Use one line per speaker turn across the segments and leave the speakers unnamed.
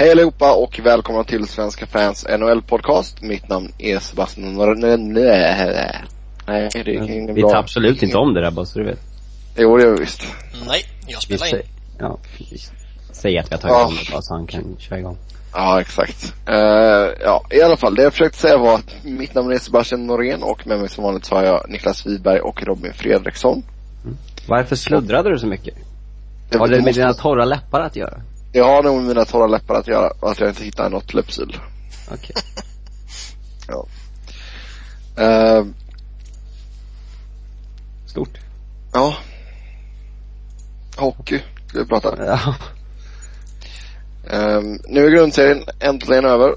Hej allihopa och välkomna till Svenska fans NHL podcast. Mitt namn är Sebastian Nej, det är inget
Vi
bra.
tar absolut inte om det där bara så du vet.
Jo, det gör vi visst.
Nej, jag
Vi
spelar in.
ja, vi säger att vi har tagit
Ja.
om det bara så han kan köra igång.
Ja, exakt. Eh, ja, i alla fall. Det jag försökte säga var att mitt namn är Sebastian Norén och med mig som vanligt så har jag Niklas Wiberg och Robin Fredriksson.
Varför sluddrade du så mycket? Har det med dina torra läppar att göra?
Jag har nog med mina torra läppar att göra och att jag inte hittar något läppsyl.
Okej.
Eh,
Stort.
ja. Hockey, ska vi prata.
Ja.
Ehm, nu är grundserien äntligen över.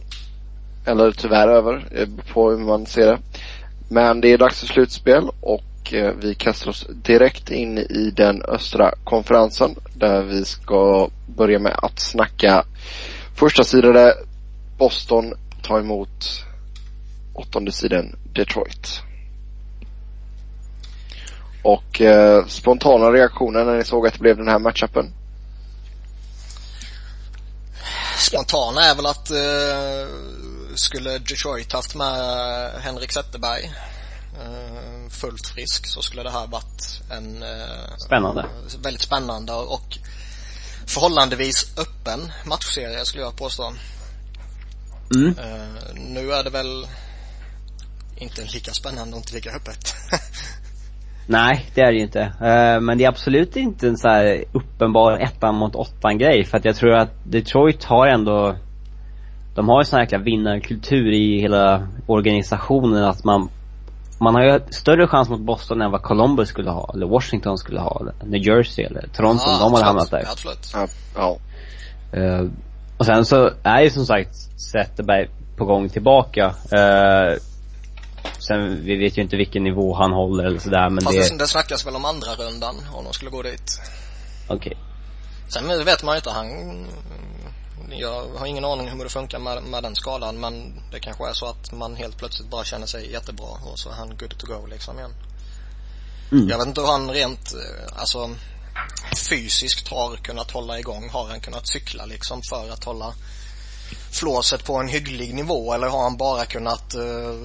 Eller tyvärr över, eh, på hur man ser det. Men det är dags för slutspel och och eh, vi kastar oss direkt in i den östra konferensen där vi ska börja med att snacka första sidade Boston ta emot åttonde sidan Detroit. Och eh, spontana reaktioner när ni såg att det blev den här matchupen?
Spontana är väl att eh, skulle Detroit haft med Henrik Zetterberg eh, fullt frisk så skulle det här varit en eh,
Spännande.
väldigt spännande och förhållandevis öppen matchserie skulle jag påstå.
Mm.
Eh, nu är det väl inte lika spännande och inte lika öppet.
Nej, det är det ju inte. Men det är absolut inte en så här uppenbar ettan mot åttan grej. För att jag tror att Detroit har ändå, de har en sån här jäkla vinnarkultur i hela organisationen att man, man har ju större chans mot Boston än vad Columbus skulle ha, eller Washington skulle ha, eller New Jersey eller Toronto,
Ja,
de hade hamnat där.
Ja, absolut.
Ja, ja.
Eh, och sen så är ju som sagt Zetterberg på gång tillbaka. Eh, sen, vi vet ju inte vilken nivå han håller eller sådär men
Fast
det,
det, det snackas väl om andra rundan om de skulle gå dit.
okej.
Sen vet man ju inte, han jag har ingen aning hur det funkar med, med den skalan men det kanske är så att man helt plötsligt bara känner sig jättebra och så är han good to go liksom igen.
Mm.
Jag vet inte hur han rent, eh, alltså fysiskt har kunnat hålla igång. Har han kunnat cykla liksom för att hålla flåset på en hygglig nivå eller har han bara kunnat, eh,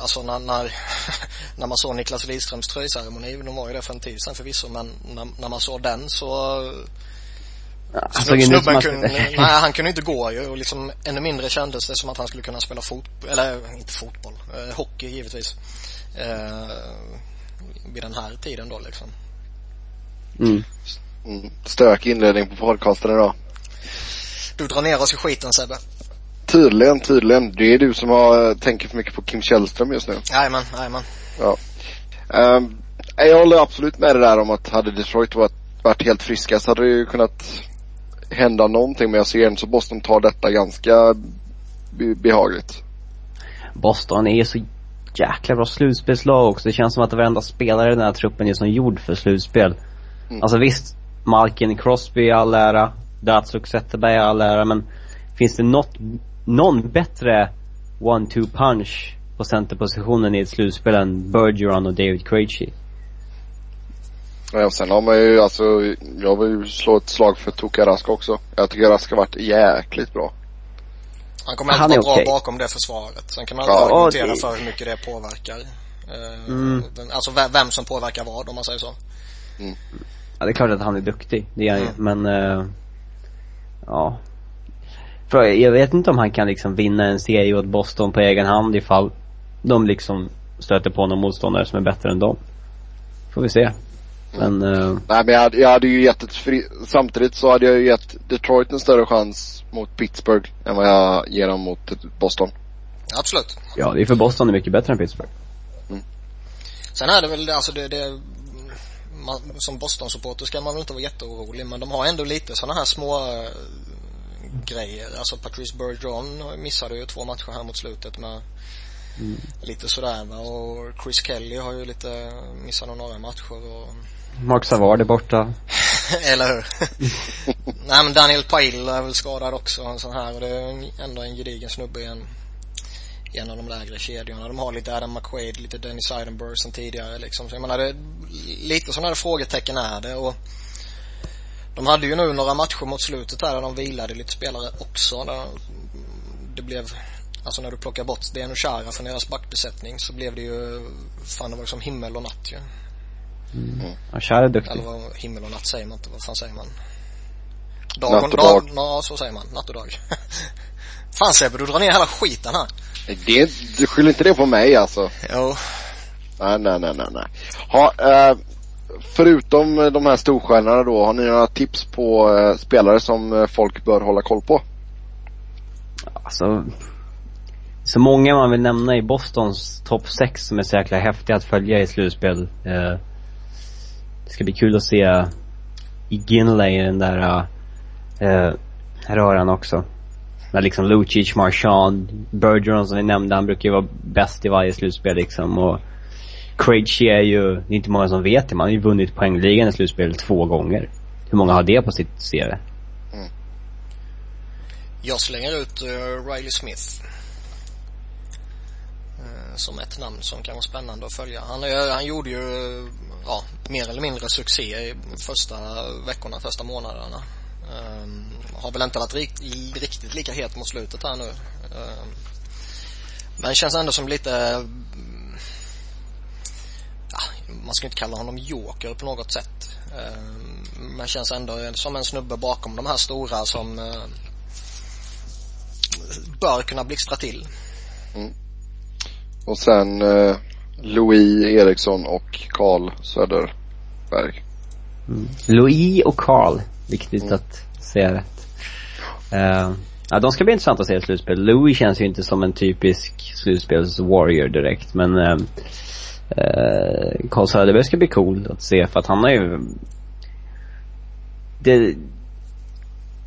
alltså när, när, när man såg Niklas Lidströms tröjceremoni, de var ju det för en tid sedan förvisso men när, när man såg den så
Han såg
Snubb, snubben kunde, nej han kunde inte gå ju och liksom ännu mindre kändes det som att han skulle kunna spela fotboll, eller inte fotboll, eh, hockey givetvis. Eh, vid den här tiden då liksom.
Mm.
Mm. Stök inledning på podcasten idag.
Du drar ner oss i skiten Sebbe.
Tydligen, tydligen. Det är du som har, tänker för mycket på Kim Källström just nu.
Jajamän, jajamän.
Um, jag håller absolut med det där om att hade Detroit varit, varit helt friska så hade det ju kunnat hända någonting. Men jag ser ändå så Boston tar detta ganska be- behagligt.
Boston är ju så jäkla bra slutspelslag också. Det känns som att varenda spelare i den här truppen är som gjord för slutspel.
Mm.
Alltså visst, Malkin Crosby i all ära, Datsuk Zetterberg i all ära, men finns det något, någon bättre one-two punch på centerpositionen i ett slutspel än Bergeron och David Krejci?
Ja, och sen har man ju alltså, jag vill ju slå ett slag för Tuka Rask också. Jag tycker Rask har varit jäkligt bra.
Han kommer alltid
är
vara
okej.
bra bakom det försvaret. Sen kan man
Ja,
alltid argumentera
det-
för hur mycket det påverkar. Eh,
Mm.
Alltså vem, som påverkar vad om man säger så.
Ja, det är klart att han är duktig. Det är han ju.
Mm.
Men, eh, ja. För jag vet inte om han kan liksom vinna en serie åt Boston på egen hand ifall de liksom stöter på någon motståndare som är bättre än dem. Får vi se. Men, eh,
Nej men jag hade, jag hade ju gett ett fri, samtidigt så hade jag ju gett Detroit en större chans mot Pittsburgh än vad jag ger dem mot Boston.
Absolut.
ja det är för Boston är mycket bättre än Pittsburgh.
Sen är det väl, alltså det, det man, som Boston-supporter ska man väl inte vara jätteorolig men de har ändå lite sådana här små eh, grejer. Alltså Patrice Bergeron missade ju två matcher här mot slutet med lite sådär va och Chris Kelly har ju lite missat några matcher och
Mark Savard är borta.
Eller hur? Nej men Daniel Pail är väl skadad också en sån här och det är en- ändå en gedigen snubbe i en, i en av de lägre kedjorna. De har lite Adam McQuaid, lite Dennis Seidenberg som tidigare liksom. Så jag menar det, lite sådana här frågetecken är det och De hade ju nu några matcher mot slutet där, där de vilade lite spelare också. Där det blev, alltså när du plockar bort Deno Chara från deras backbesättning så blev det ju, fan det var som himmel och natt ju.
Mm. Ja, Chara är duktig.
Eller vad, himmel och natt säger man inte, vad fan säger man?
Dag natt och dag.
Ja, så säger man. Natt och dag. fan Sebbe, du drar ner hela skiten här.
Det, du skyller inte det på mig alltså.
Jo.
Nej, nej, nej, nej, nej. Ha, eh, förutom de här storstjärnorna då, har ni några tips på eh, spelare som eh, folk bör hålla koll på?
Alltså, så många man vill nämna i Bostons topp 6 som är så jäkla häftiga att följa i slutspel. Eh, det ska bli kul att se Iginla i den där uh, röran också. När liksom Lucic, Marchand, Bergeron som vi nämnde, han brukar ju vara bäst i varje slutspel liksom och Krejci är ju, det är inte många som vet det, man har ju vunnit poängligan i slutspel två gånger. Hur många har det på sitt CV? Mm.
Jag slänger ut uh, Riley Smith. Som ett namn som kan vara spännande att följa. Han, eh, han gjorde ju, eh, ja, mer eller mindre succé i första veckorna, första månaderna. Um, har väl inte varit rikt, riktigt lika het mot slutet här nu. Um, men känns ändå som lite ja, man ska inte kalla honom joker på något sätt. Um, men känns ändå som en snubbe bakom de här stora som uh, bör kunna blixtra till. Mm.
Och sen uh, Louis Eriksson och Karl Söderberg.
Mm. Louis och Karl, viktigt mm. att säga rätt. Uh, ja, de ska bli intressant att se i slutspel. Louis känns ju inte som en typisk slutspels-warrior direkt, men uh, Karl Söderberg ska bli cool att se för att han har ju det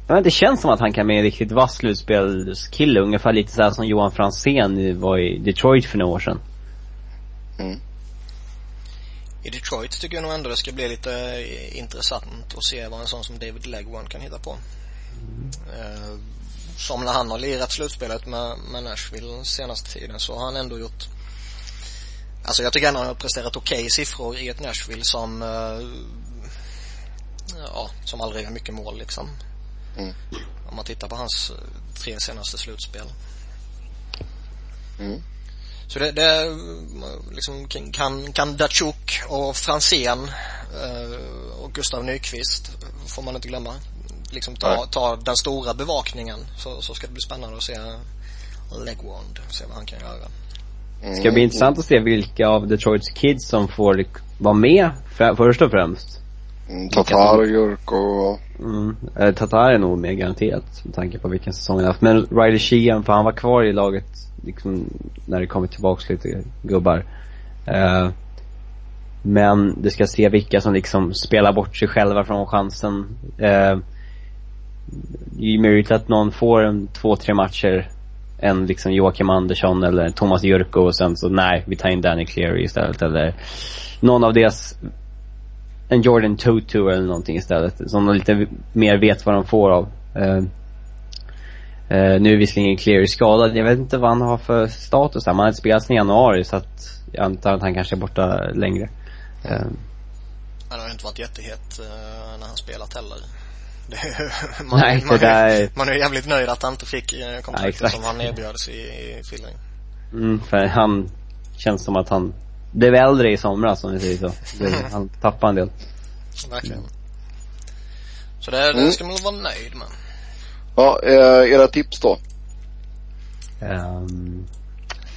Ja, det känns som att han kan bli en riktigt vass slutspelskille. Ungefär lite såhär som Johan Franzén var i Detroit för några år sedan. Mm.
I Detroit tycker jag nog ändå det ska bli lite eh, intressant att se vad en sån som David Legwan kan hitta på. Mm. Eh, som när han har lirat slutspelet med, med Nashville senaste tiden så har han ändå gjort Alltså jag tycker ändå han har presterat okej okay siffror i ett Nashville som uh, Ja, som aldrig gör mycket mål liksom. Mm. Om man tittar på hans eh, tre senaste slutspel. Mm. Så det, det liksom kan, kan Datsjuk och Franzén uh, och Gustav Nyqvist får man inte glömma. Liksom ta, ta den stora bevakningen så, så ska det bli spännande att se Legwand, se vad han kan göra.
Det ska bli intressant att se vilka av Detroits kids som får vara med för, först och främst.
Mm, Tatar och Jurko
mm. Eh, Tatar är nog med garanterat med tanke på vilken säsong han haft. Men Riley Sheehan, för han var kvar i laget liksom när det kommit tillbaks lite gubbar. Eh, men det ska se vilka som liksom spelar bort sig själva från chansen. Eh, det är ju möjligt att någon får en två, tre matcher än liksom Joakim Andersson eller Thomas Jurko och sen så nej, vi tar in Danny Cleary istället eller någon av deras en Jordan Tutu eller någonting istället. Som de lite mer vet vad de får av. Uh, uh, nu är visserligen Cleary skadad. Jag vet inte vad han har för status här. Man har inte spelat sen januari så att jag antar att han kanske är borta längre. Uh,
han har inte varit jättehet när han spelat heller.
man, Nej, man, där...
man är jävligt nöjd att han inte fick kontraktet ja, som han erbjöds i, i Philly.
Mm, för han känns som att han blev äldre i somras om vi säger så. Han tappade en del.
Verkligen. Så det, det mm. ska man vara nöjd med.
Ja, eh, era tips då?
Um,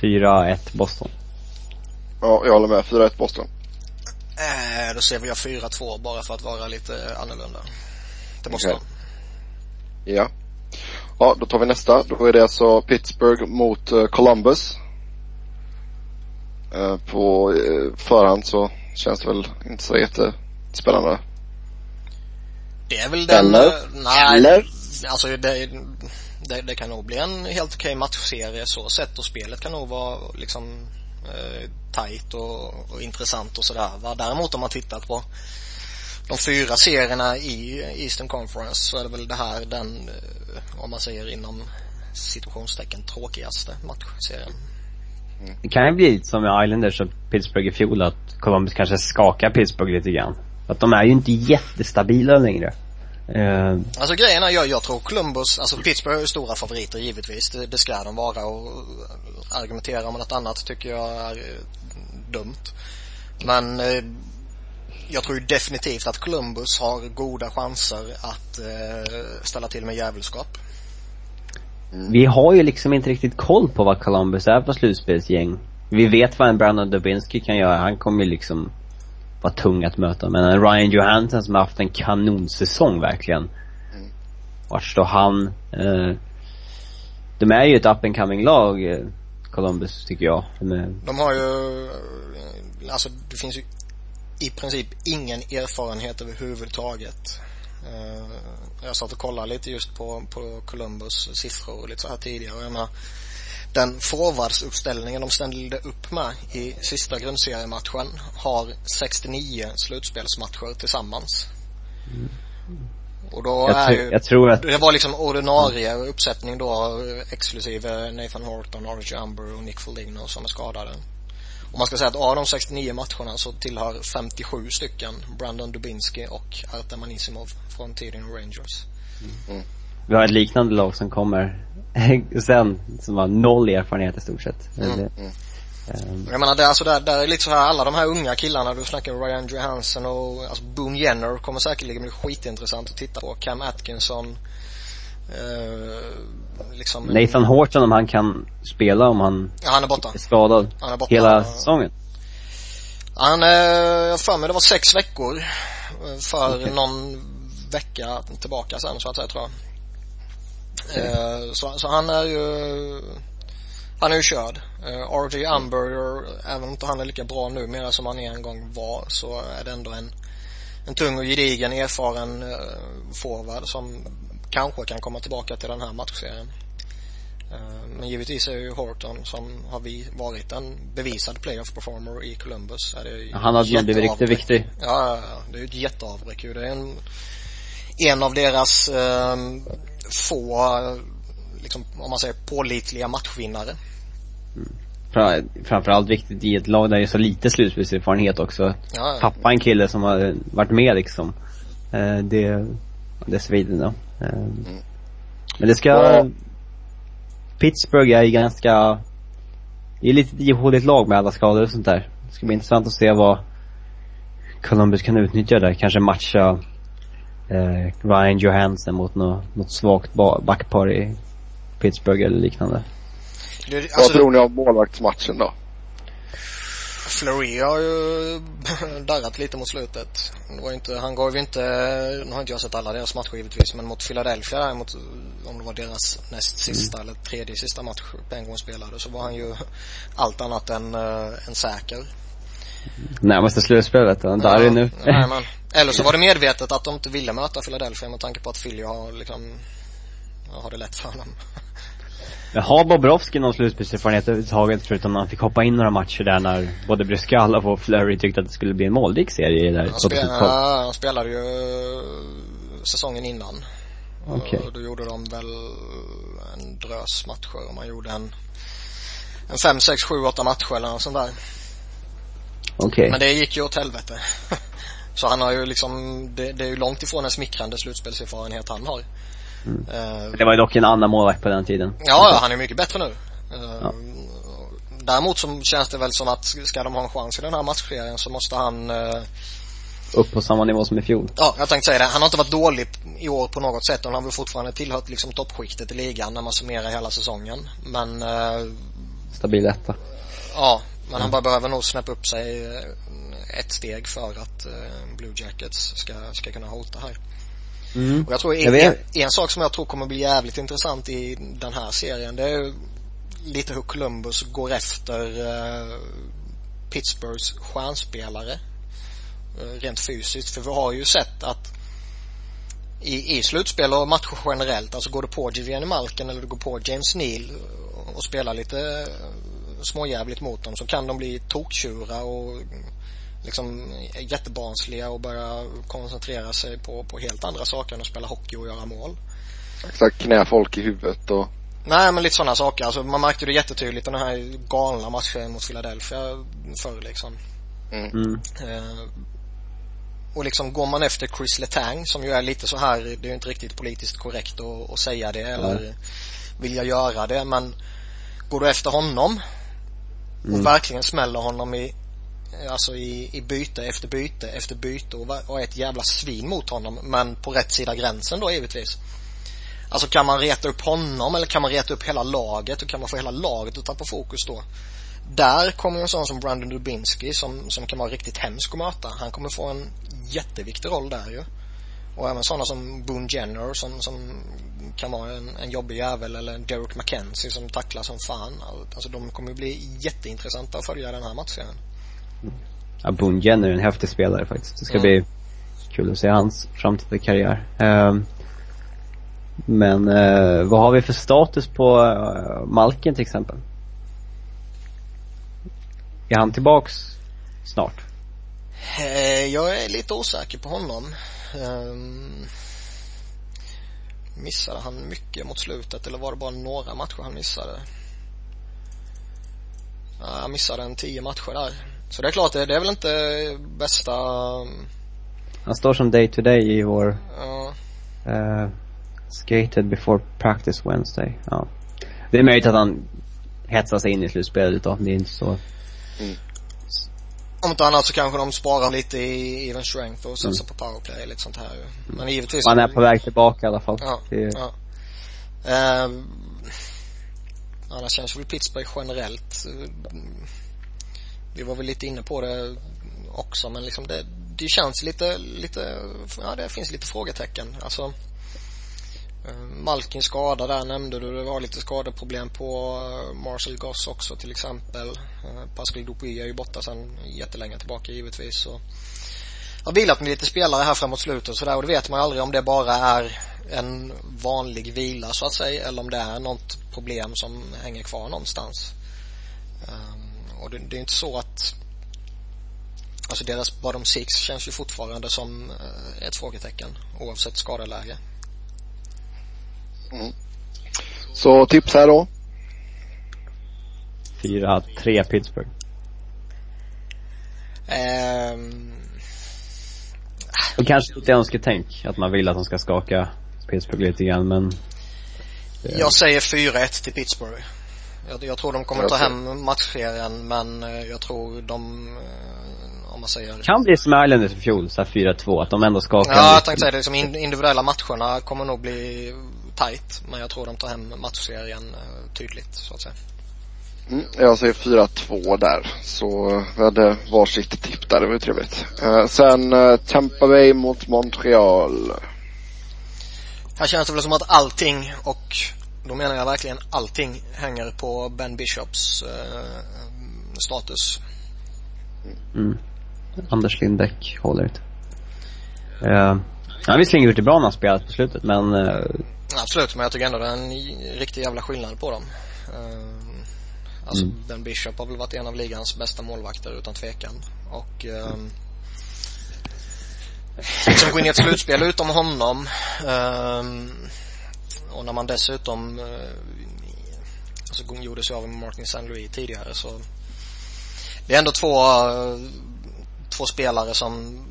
4-1 Boston.
Ja, jag håller med. 4-1 Boston.
Eh, då ser vi 4-2 bara för att vara lite annorlunda. Till Boston.
Okay. Ja. Ja, då tar vi nästa. Då är det alltså Pittsburgh mot uh, Columbus. Uh, på uh, förhand så känns det väl inte så jättespännande.
Det är väl den... Eller? Nej, Eller? alltså det, det, det, kan nog bli en helt okej matchserie så sett och spelet kan nog vara liksom eh, tight och, och intressant och sådär. Däremot om man tittar på de fyra serierna i Eastern Conference så är det väl det här den, eh, om man säger inom situationstecken tråkigaste matchserien.
Det kan ju bli lite som med Islanders och Pittsburgh i fjol att Columbus kanske skakar Pittsburgh lite grann. För att de är ju inte jättestabila längre. Uh,
Alltså grejen är, jag, jag tror Columbus, alltså Pittsburgh är stora favoriter givetvis. Det, det ska de vara och argumentera om något annat tycker jag är eh, dumt. Men eh, jag tror ju definitivt att Columbus har goda chanser att eh, ställa till med djävulskap
vi har ju liksom inte riktigt koll på vad Columbus är för slutspelsgäng. Vi vet vad en Brandon Dubinsky kan göra. Han kommer ju liksom vara tung att möta. Men en Ryan Johansson som har haft en kanonsäsong verkligen. Vart står han? Eh, de är ju ett up and coming lag, eh, Columbus, tycker jag. De är,
De har ju, eh, alltså det finns ju i princip ingen erfarenhet överhuvudtaget. Eh, Jag satt och kollade lite just på, på Columbus siffror och lite så här tidigare jag menar, den forwardsuppställningen de ställde upp med i sista grundseriematchen har 69 slutspelsmatcher tillsammans. Och då
jag,
är
tr-
ju,
jag tror att,
det var liksom ordinarie uppsättning då exklusive Nathan Horton, Archie Amber och Nick Foligno som är skadade. Och man ska säga att av de 69 matcherna så tillhör 57 stycken Brandon Dubinsky och Artem Anisimov från tiden Rangers.
vi har ett liknande lag som kommer sen, som har noll erfarenhet i stort sett.
Mm.
Det-
Mm.
ehm,
Jag menar det, alltså där, där är lite så här alla de här unga killarna, du snackar Ryan Johansson och alltså Boone Jenner kommer säkerligen bli skitintressant att titta på. Cam Atkinson, eh, liksom.
Nathan Horton om han kan spela om han
Ja, han är borta.
är skadad
Han är borta.
hela säsongen.
Han, eh, jag för mig det var sex veckor eh, för
Okej.
någon vecka tillbaka sen så att säga tror jag. Eh, så, så han är ju, han är ju körd. Eh, RJ Amber, även om inte han är lika bra nu mer som han en gång var så är det ändå en, en tung och gedigen erfaren eh, forward som kanske kan komma tillbaka till den här matchserien. Eh, Men givetvis är ju Horton som har vi varit en bevisad playoff performer i Columbus. Är det
Han hade nog blivit riktigt viktig.
Ja, det är ju ett jätteavbräck ju. Det är en, en av deras eh, få, liksom, om man säger pålitliga matchvinnare.
Fra- Framförallt viktigt i ett lag där det är så lite slutspelserfarenhet också.
Ja.
Tappa en kille som har varit med liksom. Eh, det, det svider då. Eh, Men det ska,
Ja.
Pittsburgh är ju ganska, det är lite ihåligt lag med alla skador och sånt där. Det ska bli intressant att se vad Columbus kan utnyttja där. Kanske matcha eh, Ryan Johansson mot något, något svagt ba- backpar i Pittsburgh eller liknande.
Vad
alltså,
tror ni om målvaktsmatchen då?
Fleury har ju darrat lite mot slutet. Det var inte, han gav ju inte, nu har inte jag sett alla deras matcher givetvis, men mot Philadelphia där, mot, om det var deras näst sista eller tredje sista match Penguins spelade, så var han ju allt annat än, uh, än säker.
Närmaste slutspelet, där är det nu.
Nej, men, eller så var det medvetet att de inte ville möta Philadelphia med tanke på att Philly har liksom, har det lätt för dem.
Men har Bobrovski någon slutspelserfarenhet överhuvudtaget förutom när han fick hoppa in några matcher där när både Bryskalov och Flurry tyckte att det skulle bli en målrik serie där
Han, spel,
2012?
ja, han spelade ju säsongen innan. Och då gjorde de väl en drös matcher man gjorde en, en fem, sex, sju, åtta matcher eller något sånt där.
Okej.
Men det gick ju åt helvete. Så han har ju liksom, det, det är ju långt ifrån en smickrande slutspelserfarenhet han har.
Mm.
Eh,
Det var ju dock en annan målvakt på den tiden.
Ja, ja, han är mycket bättre nu. Eh,
Ja.
Däremot så känns det väl som att ska de ha en chans i den här matchserien så måste han eh,
Upp på samma nivå som i fjol.
Ja, jag tänkte säga det. Han har inte varit dålig i år på något sätt. Han har väl fortfarande tillhört liksom toppskiktet i ligan när man summerar hela säsongen. Men, eh,
Stabil etta.
ja. Men han bara behöver nog snäppa upp sig eh, ett steg för att eh, Blue Jackets ska, ska kunna hota här.
Mm.
Och jag tror
Jag
en,
vet.
en, sak som jag tror kommer bli jävligt intressant i den här serien det är lite hur Columbus går efter eh, Pittsburghs stjärnspelare eh, rent fysiskt. För vi har ju sett att i, i slutspel och matcher generellt, alltså går du på Giviani Malkin eller du går på James Neal och spelar lite eh, småjävligt mot dem så kan de bli tokktjurar och liksom jättebarnsliga och börja koncentrera sig på, på helt andra saker än att spela hockey och göra mål.
Exakt, knä folk i huvudet och
Nej men lite sådana saker. Alltså man märkte det jättetydligt den här galna matchen mot Philadelphia förr liksom.
Mm.
Eh, och liksom går man efter Chris Letang som ju är lite så här, det är ju inte riktigt politiskt korrekt att, att säga det eller vill jag göra det men går du efter honom och
Mm.
verkligen smäller honom i Alltså i, i byte efter byte efter byte och, och är ett jävla svin mot honom men på rätt sida gränsen då givetvis. Alltså kan man reta upp honom eller kan man reta upp hela laget och kan man få hela laget att tappa fokus då? Där kommer en sån som Brandon Dubinsky som, som kan vara riktigt hemsk att möta. Han kommer få en jätteviktig roll där ju. Och även sådana som Boone Jenner som, som kan vara en, en jobbig jävel eller Derek McKenzie som tacklar som fan. Alltså de kommer bli jätteintressanta att följa den här matchserien.
Ja, Jenner är en häftig spelare faktiskt. Det ska
Mm.
bli kul att se hans framtida karriär. Ehm, men eh, vad har vi för status på eh, Malkin till exempel? Är han tillbaks snart?
Eh, Jag är lite osäker på honom. Ehm, Missade han mycket mot slutet eller var det bara några matcher han missade? Han missade en tio matcher där. Så det är klart, det det är väl inte bästa,
Han står som day to day i vår
ja,
eh, skated before practice Wednesday. Ja. Det är möjligt att han hetsar sig in i slutspelet då. Det är inte så.
om inte annat så kanske de sparar lite i even strength och satsar på powerplay lite sånt här ju. Men givetvis
Han är på väg tillbaka i alla fall.
Ja,
Det
ja. Ehm, annars känns väl Pittsburgh generellt eh, vi var väl lite inne på det också men liksom det, det känns lite, lite, ja det finns lite frågetecken. Alltså eh, Malkin skada där nämnde du, det var lite skadeproblem på eh, Marcel Goss också till exempel. Eh, Pascal Dupuy är ju borta sedan jättelänge tillbaka givetvis och har vilat med lite spelare här framåt slutet och sådär och det vet man ju aldrig om det bara är en vanlig vila så att säga eller om det är något problem som hänger kvar någonstans. Eh, och det, det är inte så att Alltså deras bottom six känns ju fortfarande som uh, ett frågetecken oavsett skadeläge.
Så tips här då.
fyra, tre Pittsburgh.
Um,
Och kanske lite önsketänk. Att man vill att de ska skaka Pittsburgh lite grann men
jag säger 4-1 till Pittsburgh. Jag, jag tror de kommer ta hem matchserien men eh, jag tror de, eh, om man säger
kan bli som Islanders i fjol, så här 4-2. Att de ändå skakar
Ja, jag tänkte säga det. Liksom in- individuella matcherna kommer nog bli tight. Men jag tror de tar hem matchserien eh, tydligt, så att säga.
Mm, jag säger 4-2 där. Så vi hade varsitt tipp där, det var ju trevligt. Eh, sen eh, Tampa Bay mot Montreal.
Här känns det väl som att allting, och då menar jag verkligen allting, hänger på Ben Bishops eh, status.
Mm. Anders Lindbäck håller inte. Uh, han har visserligen gjort det bra när han spelat på slutet men eh,
Absolut, men jag tycker ändå det är en riktig jävla skillnad på dem. Eh, Alltså
Mm.
Ben Bishop har väl varit en av ligans bästa målvakter utan tvekan. Och ehm, liksom gå in i ett slutspel utom honom. ehm, och när man dessutom eh, alltså gjorde sig av med Martin St. Louis tidigare så det är ändå två eh, två spelare som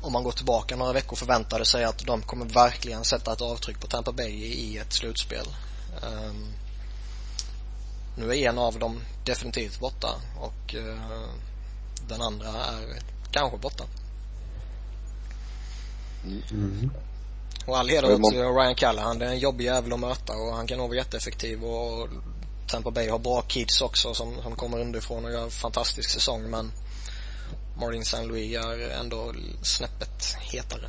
om man går tillbaka några veckor förväntade sig att de kommer verkligen sätta ett avtryck på Tampa Bay i ett slutspel. Um, nu är en av dem definitivt borta och uh, den andra är kanske borta.
mm.
Och all heder åt Ryan Callahan. Det är en jobbig jävel att möta och han kan nog vara jätteeffektiv och Tampa Bay har bra kids också som, som kommer underifrån och gör en fantastisk säsong men Martin St. Louis är ändå snäppet hetare.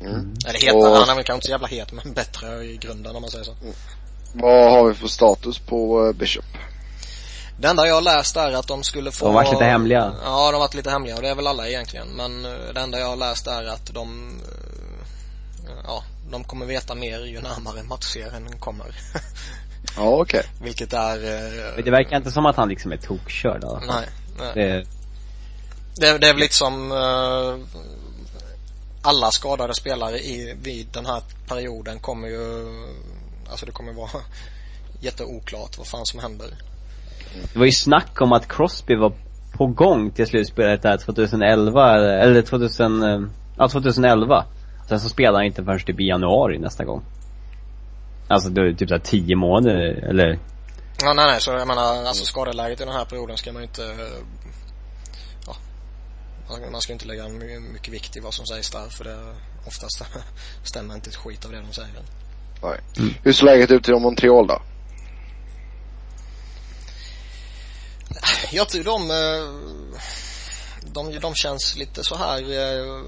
Mm.
Eller hetare,
Och-
han är väl kanske inte så jävla het men bättre i grunden om man säger så.
Vad har vi för status på eh, Bishop?
Det enda jag läst är att de skulle få
De har varit lite hemliga.
Ja, de har varit lite hemliga och det är väl alla egentligen. Men eh, det enda jag har läst är att de eh, Ja, de kommer veta mer ju närmare matchserien kommer.
Ja, okej.
Vilket är eh,
Men det verkar inte som att han liksom är tokkörd fall.
Nej, nej.
Det,
Det, det är väl lite som alla skadade spelare i, vid den här perioden kommer ju Alltså det kommer vara jätteoklart vad fan som händer.
Det var ju snack om att Crosby var på gång till slutspelet där 2011, eller 2000, eh, ja 2011. Sen så spelar han inte förrän typ i januari nästa gång. Alltså då är det typ såhär 10 månader, eller
Ja, nej, nej, så jag menar, alltså skadeläget i den här perioden ska man ju inte, ja, man ska inte lägga mycket vikt i vad som sägs där, för det oftast stämmer inte ett skit av det de säger.
Nej. Mm. Hur ser läget ut i Montreal då?
Jag tror de, eh, de, de känns lite så här eh,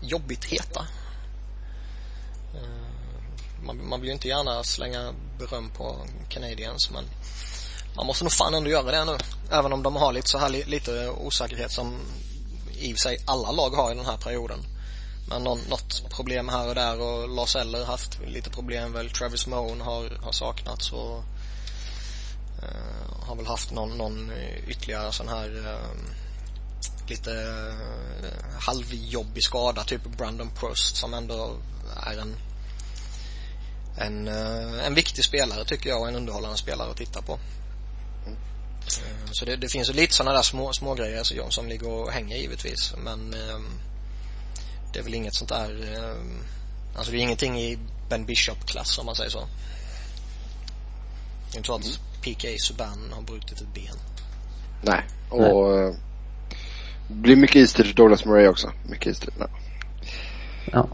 jobbigt heta. Eh, man, man vill ju inte gärna slänga beröm på Canadiens men man måste nog fan ändå göra det nu. Även om de har lite så här lite osäkerhet som i och för sig alla lag har i den här perioden. Men någon, något problem här och där och Lars Eller haft lite problem väl. Travis Moan har, har saknats och uh, har väl haft någon, någon ytterligare sån här uh, lite uh, halvjobbig skada, typ Brandon Prost som ändå är en en, eh, en viktig spelare tycker jag och en underhållande spelare att titta på. Så det, det finns ju lite sådana där små, små grejer som, som ligger och hänger givetvis men ehm, det är väl inget sånt där ehm, alltså det är ingenting i Ben Bishop-klass om man säger så. Det är inte så att mm. PK Subban har brutit ett ben.
Nej, och Nej. Uh, blir mycket istid för Douglas Murray också. Mycket istid.
Ja. ja.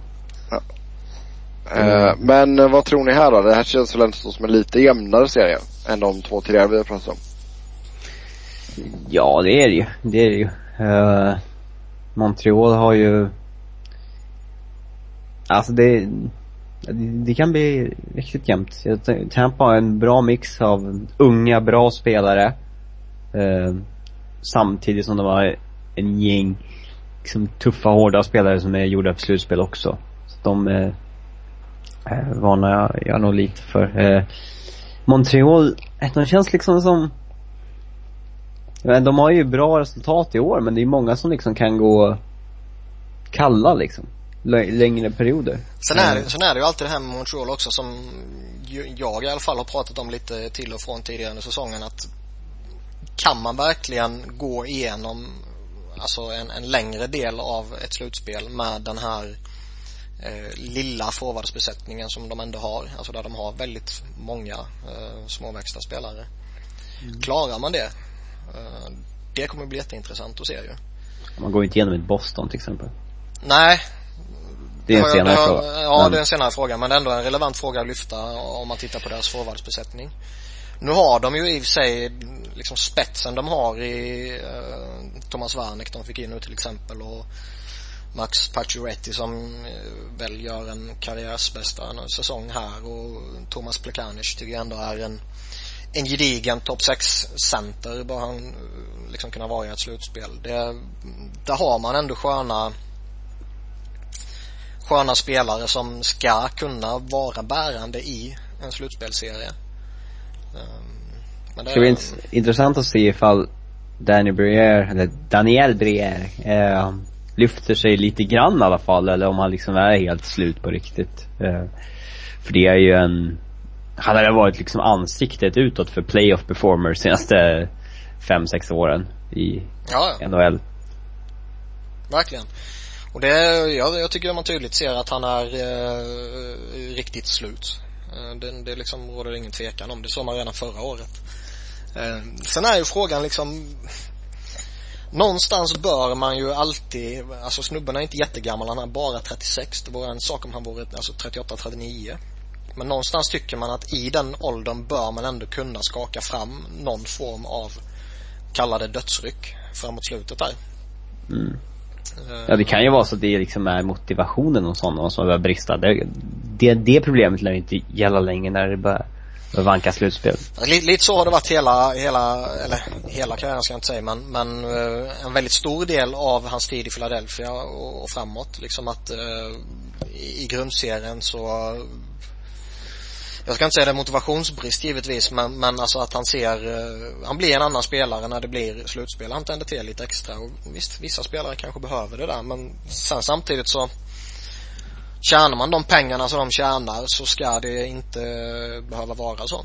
ja. Uh, men uh, vad tror ni här då? Det här känns väl ändå som en lite jämnare serie än de två tidigare vi har pratat om.
Ja, det är det ju. Det är det ju. Uh, Montreal har ju Alltså det, det kan bli riktigt jämnt. Tampa har en bra mix av unga, bra spelare. Eh, samtidigt som de har en gäng liksom, tuffa, hårda spelare som är gjorda för slutspel också. Så de eh, eh varnar jag, jag nog lite för. Eh, Montreal, eh, de känns liksom som de har ju bra resultat i år men det är många som liksom kan gå kalla liksom längre perioder.
Sen är, det, sen är det ju alltid det här med Montreal också som jag i alla fall har pratat om lite till och från tidigare under säsongen att kan man verkligen gå igenom alltså en, en längre del av ett slutspel med den här eh, lilla forwardsbesättningen som de ändå har, alltså där de har väldigt många eh, småväxta spelare. Mm. Klarar man det, eh, det kommer bli jätteintressant att se ju.
Man går inte igenom ett Boston till exempel.
Nej,
det är en senare ja, fråga.
Ja, men... det är en senare fråga men ändå en relevant fråga att lyfta om man tittar på deras forwardsbesättning. Nu har de ju i och för sig liksom spetsen de har i uh, Thomas Warneck de fick in nu till exempel och Max Pacioretty som uh, väl gör en karriärsbästa säsong här och Thomas Plekanec tycker jag ändå är en en gedigen topp 6 center bör han uh, liksom kunna vara i ett slutspel. Det, där har man ändå sköna sköna spelare som ska kunna vara bärande i en slutspelserie.
Ehm, men det ska bli intressant att se ifall Danny Briere, eller Daniel Briere, eh, lyfter sig lite grann i alla fall eller om han liksom är helt slut på riktigt. Eh, för det är ju en, han har varit liksom ansiktet utåt för playoff performers senaste fem, sex åren i ja, NHL.
Verkligen. Och det, jag, jag tycker man tydligt ser att han är eh, riktigt slut. Eh, det, det liksom råder ingen tvekan om. Det såg man redan förra året. Eh, sen är ju frågan liksom Någonstans bör man ju alltid, alltså snubben är inte jättegammal, han är bara 36. Det vore en sak om han vore alltså 38-39. Men någonstans tycker man att i den åldern bör man ändå kunna skaka fram någon form av, kalla det dödsryck, framåt slutet där.
Mm. Ja det kan ju vara så att det liksom är motivationen hos honom som börjar brista. Det, det, det problemet lär ju inte gälla längre när det börjar vanka slutspel.
Lite, lite så har det varit hela, hela, eller hela karriären ska jag inte säga men, men eh, en väldigt stor del av hans tid i Philadelphia och, och framåt liksom att uh, i grundserien så jag ska inte säga det är motivationsbrist givetvis men, men alltså att han ser, uh, han blir en annan spelare när det blir slutspel. Han tänder till lite extra och visst, vissa spelare kanske behöver det där men sen samtidigt så tjänar man de pengarna som de tjänar så ska det inte behöva vara så.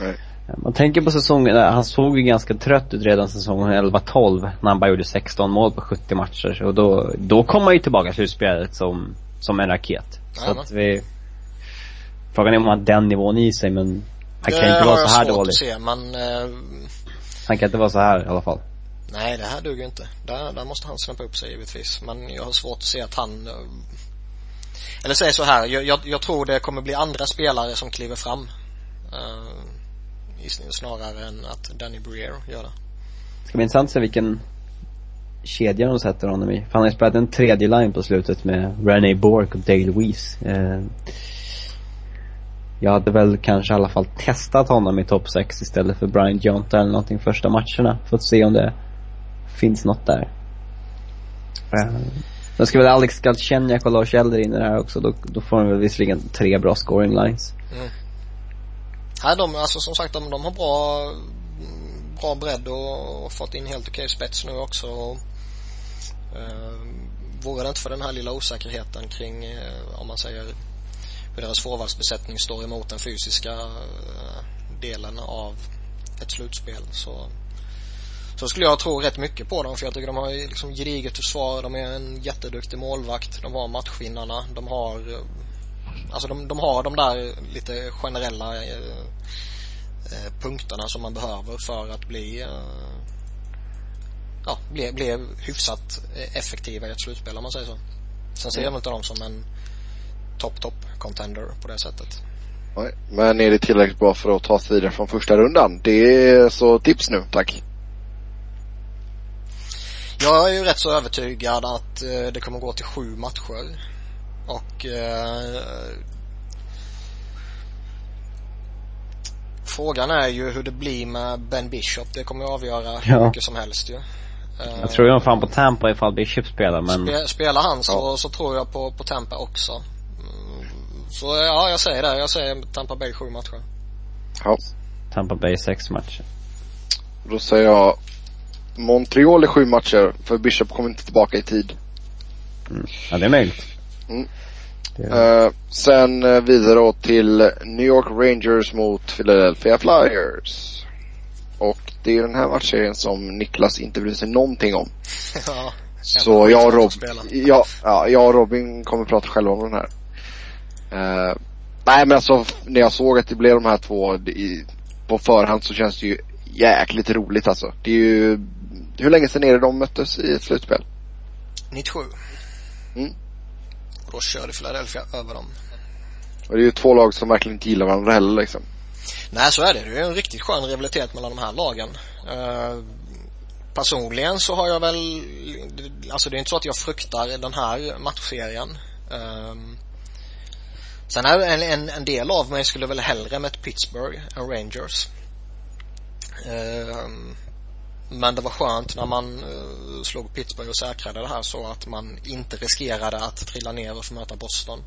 Nej.
Man tänker på säsongen, han såg ju ganska trött ut redan säsongen 11-12 när han bara gjorde 16 mål på 70 matcher. Och då, då kom han ju tillbaka till slutspelet som, som en raket. Så
Jajamän.
att vi, frågan är om han har den nivån i sig men han kan inte vara så här dålig.
att se men eh,
Han kan inte vara så här i alla fall.
nej det här duger inte. Där, där måste han snäppa upp sig givetvis. Men jag har svårt att se att han eh, eller säg så här, jag, jag, jag tror det kommer bli andra spelare som kliver fram. I- snarare än att Danny Briere gör det.
Det ska bli intressant att se vilken kedja de sätter honom i. För han har ju spelat en tredje line på slutet med René Bork och Dale Weiss. Eh, jag hade väl kanske i alla fall testat honom i topp 6 istället för Brian Jonta eller någonting första matcherna. För att se om det finns något där. Eh, Sen ska väl Alex Galchenyak och Lars Eller in i det här också. Då, då får de väl visserligen tre bra scoring lines. Mm.
Nej, de, alltså som sagt, de, de har bra, bra bredd och, och fått in helt okej spets nu också. Och, eh, vore det inte för den här lilla osäkerheten kring, eh, om man säger, hur deras forwardsbesättning står emot den fysiska eh, delen av ett slutspel. Så så skulle jag tro rätt mycket på dem för jag tycker de har liksom gediget försvar, de är en jätteduktig målvakt, de har matchvinnarna, de har eh, Alltså de, de har de där lite generella eh, eh, punkterna som man behöver för att bli eh, ja, bli, bli hyfsat effektiva i ett slutspel om man säger så. Sen ser jag inte dem som en topp, topp contender på det sättet.
Nej, men är det tillräckligt bra för att ta sig vidare från första rundan? Det är så tips nu, tack.
Jag är ju rätt så övertygad att eh, det kommer gå till sju matcher. Och eh, Frågan är ju hur det blir med Ben Bishop. Det kommer avgöra hur
Ja.
mycket som helst ju. Eh,
Jag tror ju fan på Tampa ifall Bishop spelar men
Spe, spelar han så, så tror jag på, på Tampa också. Så ja, jag säger det. Jag säger Tampa Bay sju matcher.
Ja,
Tampa Bay sex matcher.
då säger jag Montreal i sju matcher, för Bishop kommer inte tillbaka i tid.
Mm. Ja det är möjligt.
Mm.
Det,
Eh, sen eh, vidare då till New York Rangers mot Philadelphia Flyers. Och det är den här matchserien som Niklas inte bryr sig någonting om.
ja.
Så jag och, Rob,
spela.
ja, ja, jag och Robin kommer prata själva om den här. Eh, nej men alltså när jag såg att det blev de här två i, på förhand så känns det ju jäkligt roligt alltså. Det är ju, hur länge sedan är det de möttes i ett slutspel?
97.
Mm.
Då körde Philadelphia över dem.
Och det är ju två lag som verkligen inte gillar varandra heller liksom.
Nej, så är det. Det är en riktigt skön rivalitet mellan de här lagen. Eh, personligen så har jag väl, alltså det är inte så att jag fruktar den här matchserien. Eh, sen är en, en, en del av mig skulle väl hellre med Pittsburgh än Rangers. Eh, men det var skönt när man eh, slog Pittsburgh och säkrade det här så att man inte riskerade att trilla ner och få möta Boston.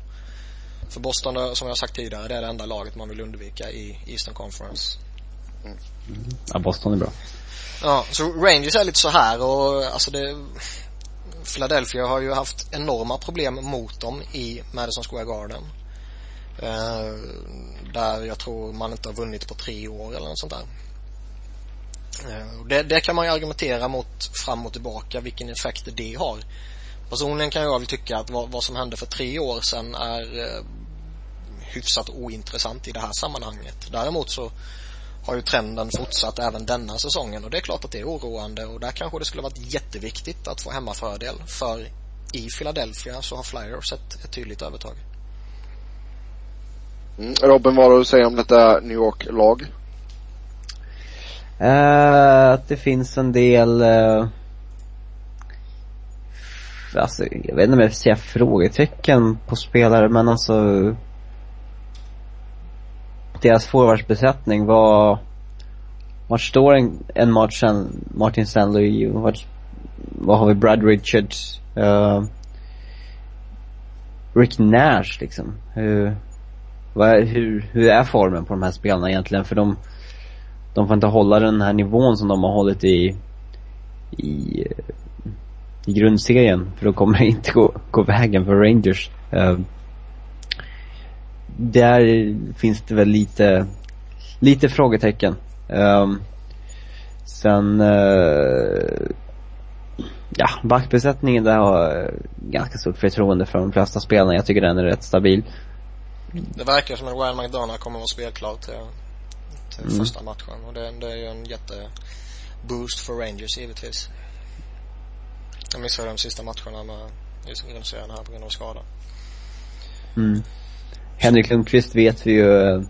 För Boston, eh, som jag sagt tidigare, det är det enda laget man vill undvika i Eastern Conference.
ja Boston är bra.
Ja, så Rangers är lite så här och alltså det Philadelphia har ju haft enorma problem mot dem i Madison Square Garden. Eh, där jag tror man inte har vunnit på tre år eller något sånt där. Eh, det, det kan man ju argumentera mot fram och tillbaka vilken effekt det har. Personligen kan jag väl tycka att vad, vad som hände för tre år sedan är eh, hyfsat ointressant i det här sammanhanget. Däremot så har ju trenden fortsatt även denna säsongen och det är klart att det är oroande och där kanske det skulle varit jätteviktigt att få hemmafördel för i Philadelphia så har Flyers ett, ett tydligt övertag.
Mm. Robin, vad har du att säga om detta New York-lag?
Uh, att det finns en del uh, Alltså, jag vet inte om jag vill säga frågetecken på spelare men alltså Deras forwardsbesättning var Vart står en, en Martin, Martin Stanley vart, vad har vi Brad Richards uh, Rick Nash liksom hur, vad, hur, hur är formen på de här spelarna egentligen för de de får inte hålla den här nivån som de har hållit i i, i grundserien för då kommer det inte gå, gå vägen för Rangers. Uh, där finns det väl lite lite frågetecken. Um, sen, uh, ja, backbesättningen där har jag ganska stort förtroende för de flesta spelarna. Jag tycker den är rätt stabil.
Det verkar som att Ryan McDonough kommer att vara spelklar till, till mm. första matchen och det, det är ju en jätteboost för Rangers givetvis. Jag missade de sista matcherna med just reducerade här på grund av skada.
Mm. Henrik Lundqvist vet vi ju,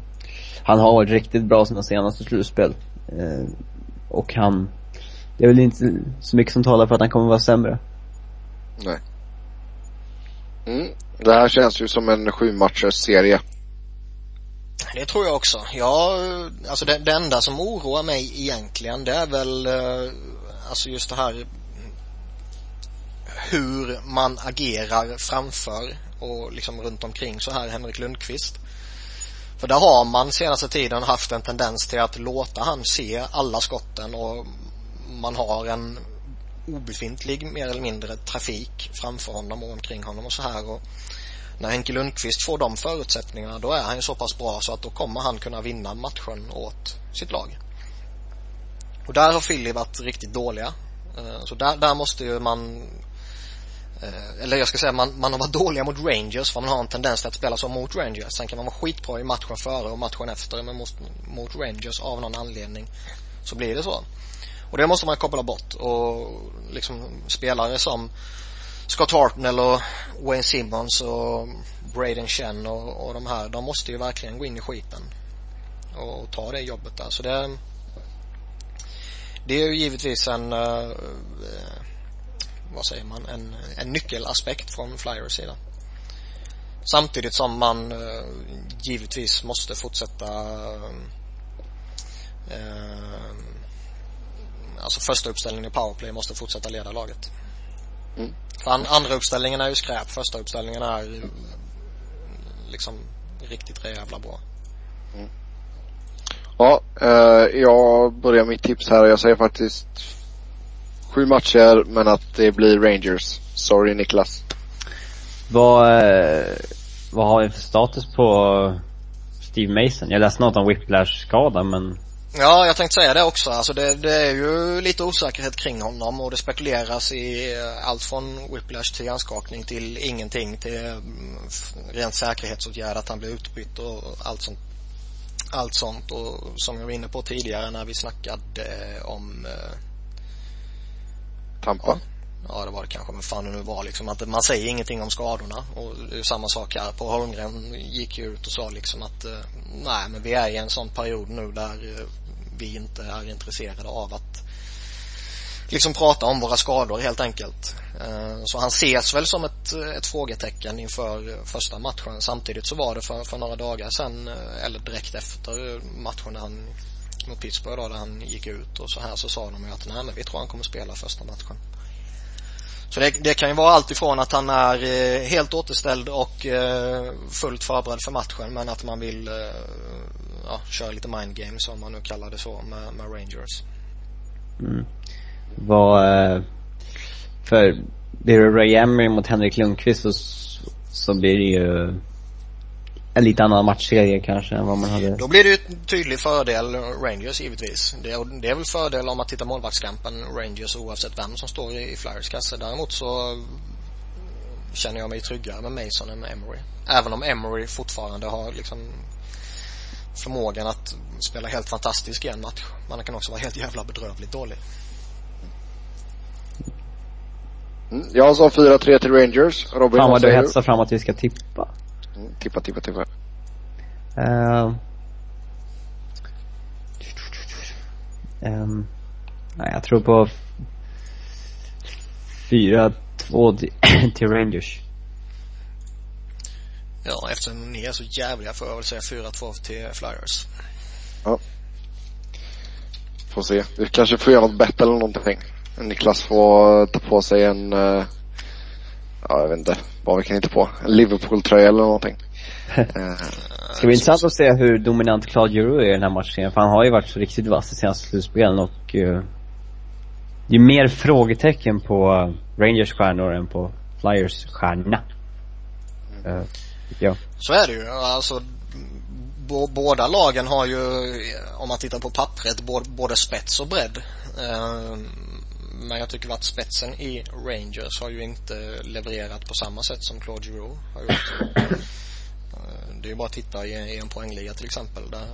han har varit riktigt bra sina senaste slutspel. Eh, och han, det är väl inte så mycket som talar för att han kommer vara sämre.
Nej. Mm. Det här känns ju som en sju matchers serie.
Det tror jag också. Ja, alltså det, det enda som oroar mig egentligen det är väl eh, alltså just det här hur man agerar framför och liksom runt omkring så här Henrik Lundqvist. För där har man senaste tiden haft en tendens till att låta han se alla skotten och man har en obefintlig mer eller mindre trafik framför honom och omkring honom och så här och när Henke Lundqvist får de förutsättningarna då är han ju så pass bra så att då kommer han kunna vinna matchen åt sitt lag. Och där har Philly varit riktigt dåliga. Eh, så där, där måste ju man eh, eller jag ska säga man, man har varit dåliga mot Rangers för man har en tendens till att spela så mot Rangers. Sen kan man vara skitbra i matchen före och matchen efter men mot, mot Rangers av någon anledning så blir det så. Och det måste man koppla bort och liksom spelare som Scott Hartnell och Wayne Simmons och Braden Chen och, och de här, de måste ju verkligen gå in i skiten och ta det jobbet där. Så det det är ju givetvis en uh, vad säger man, en, en nyckelaspekt från Flyers sida. Samtidigt som man uh, givetvis måste fortsätta uh, alltså första uppställningen i powerplay måste fortsätta leda laget. Mm. För an, andra uppställningen är ju skräp, första uppställningen är liksom riktigt jävla bra. Mm.
Ja, eh, jag börjar mitt tips här och jag säger faktiskt Sju matcher men att det blir Rangers. Sorry Niklas.
Vad, eh, vad har vi för status på Steve Mason? Jag läste något om whiplash-skada men
Ja, jag tänkte säga det också. Alltså det, det, är ju lite osäkerhet kring honom och det spekuleras i eh, allt från whiplash till hjärnskakning till ingenting till mm, rent säkerhetsåtgärd att han blir utbytt och allt sånt. Allt sånt och som jag var inne på tidigare när vi snackade om eh,
Tampa?
Ja. ja, det var det kanske. Men fan det nu var liksom att man säger ingenting om skadorna. Och det är samma sak här. På Holmgren gick ju ut och sa liksom att eh, nej men vi är i en sån period nu där eh, vi inte är intresserade av att liksom prata om våra skador helt enkelt. Eh, så han ses väl som ett, ett frågetecken inför första matchen. Samtidigt så var det för, för några dagar sedan, eh, eller direkt efter matchen när han mot Pittsburgh då, där han gick ut och så här så sa de ju att nej men vi tror han kommer spela första matchen. Så det, det kan ju vara allt ifrån att han är eh, helt återställd och eh, fullt förberedd för matchen men att man vill eh, ja, köra lite mind games om man nu kallar det så med, med Rangers.
Mm. Vad, eh, för blir det Ray Emery mot Henrik Lundqvist så, så blir det ju en lite annan matchserie kanske än vad man hade.
Då blir det ju en tydlig fördel Rangers givetvis. Det är, det är väl fördel om man tittar målvaktskampen Rangers oavsett vem som står i Flyers kasse. Däremot så känner jag mig tryggare med Mason än med Emery. Även om Emery fortfarande har liksom förmågan att spela helt fantastisk i en match. Man kan också vara helt jävla bedrövligt dålig.
Mm, jag sa 4-3 till Rangers.
Robin, Fan vad du hetsar fram att vi ska tippa.
Tippa, tippa, tippa.
Uh, um, nej, jag tror på 4-2 till Rangers.
Ja, eftersom ni är så jävliga får jag väl säga 4-2 till Flyers.
Ja. Får se. Vi kanske får göra något bättre eller någonting. Niklas får ta på sig en, uh, ja jag vet inte vad vi kan hitta på. En Liverpool-tröja eller någonting.
Det ska bli intressant att se hur dominant Claude Giroux är i den här matchen. För han har ju varit så riktigt vass i senaste slutspelen och uh, det är mer frågetecken på Rangers stjärnor än på Flyers stjärna. Uh,
ja. Så är det ju. Alltså båda lagen har ju, om man tittar på pappret, både spets och bredd. Men jag tycker att spetsen i Rangers har ju inte levererat på samma sätt som Claude Giroux har gjort. Det är ju bara att titta i en poängliga till exempel. Där...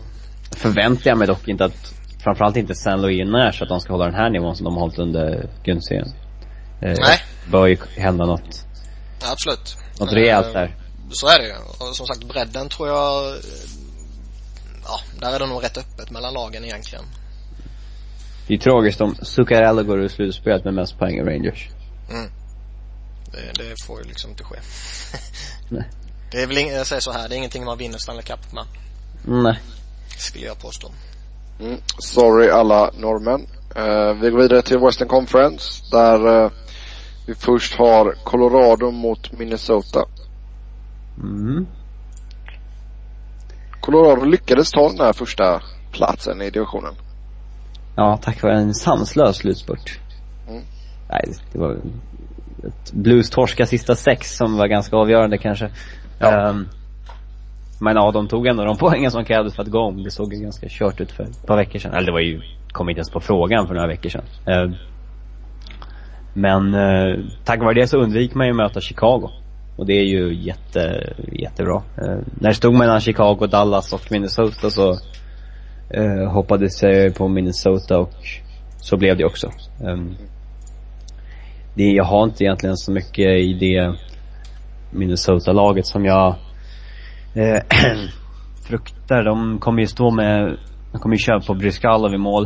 Förväntar jag mig dock inte att, framförallt inte San Louis Nash, att de ska hålla den här nivån som de har hållit under grundserien.
Eh, Nej.
bör ju hända något.
Absolut.
Något rejält där.
Så är det ju. Och som sagt bredden tror jag, ja, där är det nog rätt öppet mellan lagen egentligen.
Det är tragiskt om Zuccarello går ur slutspelet med mest poäng i Rangers.
Mm. Det, det får ju liksom inte ske. Nej. Det är väl inget, jag säger så här, det är ingenting man vinner Stanley Cup med.
Nej.
Skulle jag påstå.
Mm. Sorry alla norrmän. Uh, vi går vidare till Western Conference där uh, vi först har Colorado mot Minnesota.
Mm.
Colorado lyckades ta den här första platsen i divisionen.
Ja, tack vare en sanslös slutspurt. Mm. Nej, det var ett Blues torska sista sex som var ganska avgörande kanske. Ja. Um, men ja, de tog ändå de poängen som krävdes för att gå om. Det såg ju ganska kört ut för ett par veckor sedan. Eller det var ju, kom inte ens på frågan för några veckor sedan. Uh, men uh, tack vare det så undviker man ju att möta Chicago. Och det är ju jätte, jättebra. Uh, när det stod mellan Chicago, Dallas och Minnesota så eh, hoppades jag på Minnesota och så blev det också. Um, det, jag har inte egentligen så mycket i det Minnesota-laget som jag eh, fruktar. De kommer ju stå med, de kommer ju köra på Bryskalov i mål.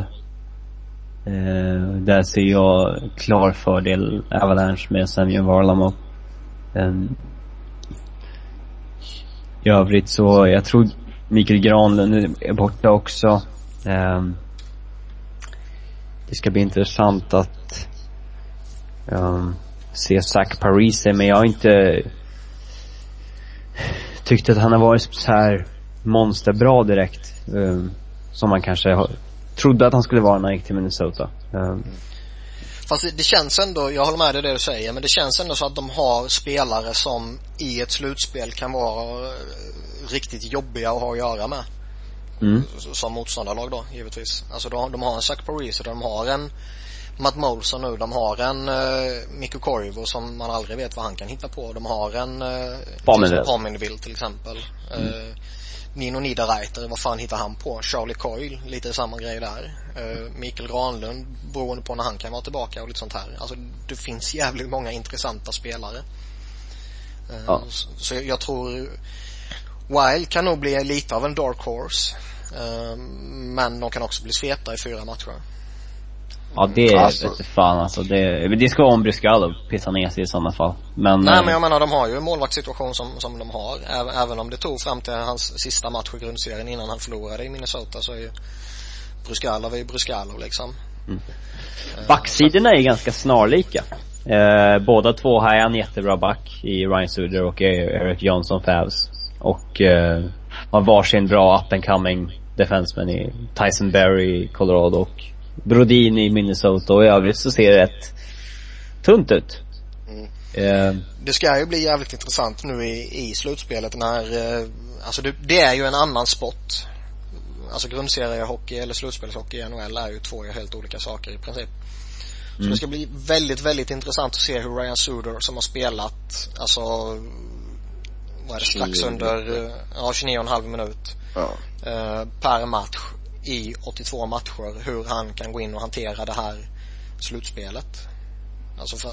Eh, där ser jag klar fördel Avalanche med Semyon Varlamov. Um, I övrigt så, jag tror Mikael Granlund är borta också. Um, det ska bli intressant att um, se Zach Parise, men jag har inte tyckt att han har varit så här monsterbra direkt. Um, som man kanske trodde att han skulle vara när han gick till Minnesota. Um,
Fast det, känns ändå, jag håller med dig det du säger, men det känns ändå så att de har spelare som i ett slutspel kan vara eh, riktigt jobbiga att ha att göra med.
Mm.
Som motståndarlag då, givetvis. Alltså de, de har en Zach Parise, de har en Matt Molson nu, de har en uh, Mikko Koivu som man aldrig vet vad han kan hitta på. De har en uh, Pominville till exempel. Mm. Uh, Nino Niederreiter, vad fan hittar han på? Charlie Coyle, lite samma grej där. Uh, Mikael Granlund, beroende på när han kan vara tillbaka och lite sånt här. Alltså det finns jävligt många intressanta spelare. Uh, ja. Så, så jag, jag, tror Wild kan nog bli lite av en dark horse. Uh, men de kan också bli sveta i fyra matcher.
Ja det alltså. fan alltså. Det, det ska vara om Bryskalov pissa ner sig i sådana fall. Men,
Nej men jag menar de har ju en målvaktssituation som, som de har. Även om det tog fram till hans sista match i grundserien innan han förlorade i Minnesota så är ju Bryskalov är ju Bryskalov liksom. Mm.
Backsidorna är ganska snarlika. Eh, båda två har en jättebra back i Ryan Suder och Eric Johnson Favs. Och eh, har varsin bra up and coming defenseman i Tyson Berry i Colorado och Brodin i Minnesota och i övrigt så ser det rätt tunt ut.
Mm. Eh. Det ska ju bli jävligt intressant nu i, i slutspelet när, eh, alltså det, det, är ju en annan sport. Alltså grundseriehockey eller slutspelshockey i NHL är ju två helt olika saker i princip. Så mm. det ska bli väldigt, väldigt intressant att se hur Ryan Suder som har spelat, alltså vad är det, strax under, eh, ja 29,5 minut. Ja. Eh, per match i 82 matcher hur han kan gå in och hantera det här slutspelet. Alltså för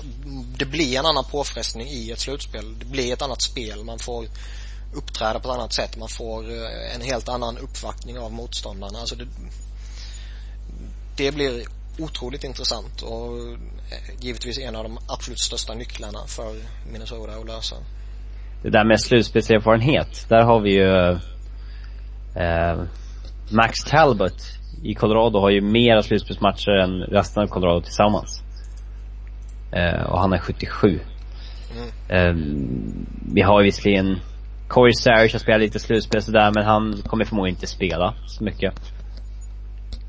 det blir en annan påfrestning i ett slutspel. Det blir ett annat spel. Man får uppträda på ett annat sätt. Man får eh, en helt annan uppvaktning av motståndarna. Alltså det, det blir otroligt intressant och eh, givetvis en av de absolut största nycklarna för Minnesota att lösa.
Det där med slutspelserfarenhet, där har vi ju eh, Max Talbot i Colorado har ju mera slutspelsmatcher än resten av Colorado tillsammans. Eh, och han är 77. Mm. Eh, vi har ju visserligen Corey Sarish har spelat lite slutspel sådär men han kommer förmodligen inte spela så mycket.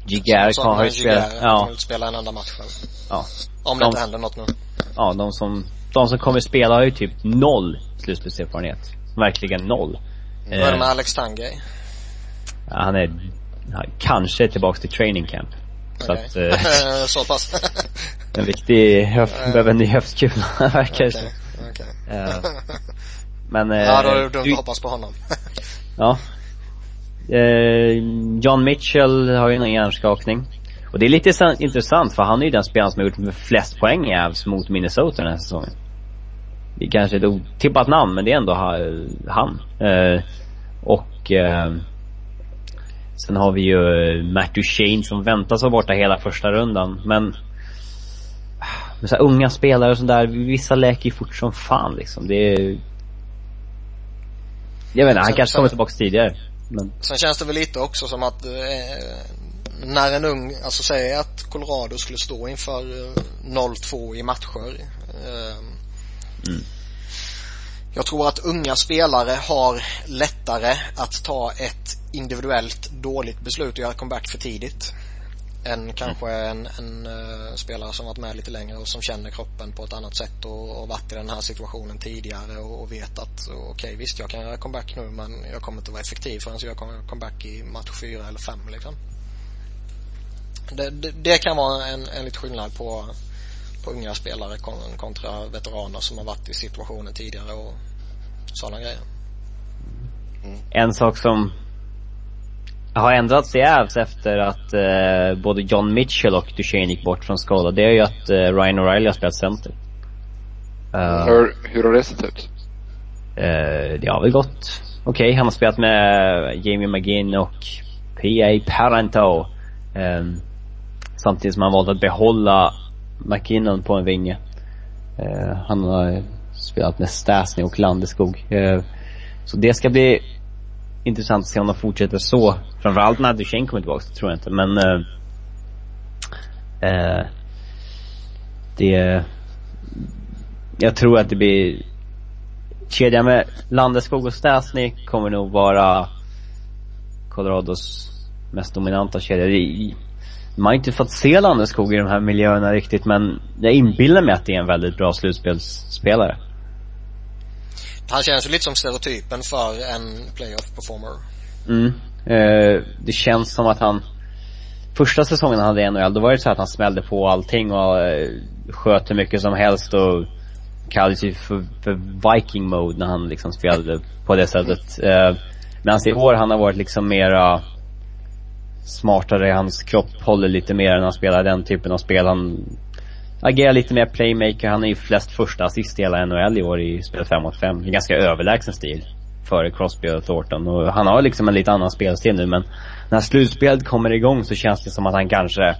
Gigar har ju spelat, ja. Spela en enda match själv.
Ja.
Om det de, inte händer något nu.
Ja, de som, de som kommer spela har ju typ noll slutspelserfarenhet. Verkligen noll.
Vad är det med Alex Tangay?
Han är, han kanske tillbaks till training camp. Så
Okej.
att, eh,
så pass.
en riktig höf, behöver en ny höftkula verkar.
Okej, okej.
Eh, Men, eh,
Ja, då är det dumt
du-
att hoppas på honom.
Ja. Eh, John Mitchell har ju en hjärnskakning. Och det är lite intressant för han är ju den spelaren som har gjort flest poäng i Avs mot Minnesota den här säsongen. Det är kanske ett otippat namn men det är ändå ha- han. Eh, och eh, sen har vi ju eh, Matt Duchene som väntas vara borta hela första rundan men med så unga spelare och sådär, vissa läker ju fort som fan liksom. Det är jag vet inte, han
Sen-
kanske kommer tillbaka tidigare. Men,
Sen känns det väl lite också som att eh, när en ung, alltså säg att Colorado skulle stå inför eh, 0-2 i matcher. Eh,
Mm.
Jag tror att unga spelare har lättare att ta ett individuellt dåligt beslut och göra comeback för tidigt. Än kanske en, en eh, spelare som varit med lite längre och som känner kroppen på ett annat sätt och, och varit i den här situationen tidigare och, och vet att okej visst jag kan göra comeback nu men jag kommer inte vara effektiv förrän jag kommer comeback i match fyra eller fem liksom. Det, det, det kan vara en, en liten skillnad på, på unga spelare kon- kontra veteraner som har varit i situationen tidigare och sådana grejer.
en sak som har ändrats i Avs efter att eh, både John Mitchell och Duchene gick bort från Skåla, det är ju att eh, Ryan O'Reilly har spelat center. Eh,
Hur, hur har det sett ut?
Eh, det har väl gått okej. Han har spelat med Jamie McGinn och P.A. Paranto. Ehm, samtidigt som han valt att behålla McKinnon på en vinge. Eh, han har spelat med Stasny och Landeskog. Eh, så det ska bli intressant att se om de fortsätter så. Framförallt när Duchene kommer tillbaka, tror jag inte. Men eh, eh, det jag tror att det blir kedjan med Landeskog och Stasny kommer nog vara Colorados mest dominanta kedja. Man har inte fått se Landeskog i de här miljöerna riktigt men jag inbillar mig att det är en väldigt bra slutspelsspelare.
Han känns ju lite som stereotypen för en playoff performer.
Mm. Eh, det känns som att han Första säsongen han hade i NHL, då var det så att han smällde på allting och eh, sköt hur mycket som helst och kallades ju för, för Viking mode när han liksom spelade på det sättet. Eh, Medan i år han har varit liksom mera smartare, hans kropp håller lite mer när han spelar den typen av spel. Han agerar lite mer playmaker, han är ju flest första assist i hela NHL i år i spel 5 mot 5. Det är ganska överlägsen stil före Crosby och Thornton. Och han har liksom en lite annan spelstil nu men när slutspelet kommer igång så känns det som att han kanske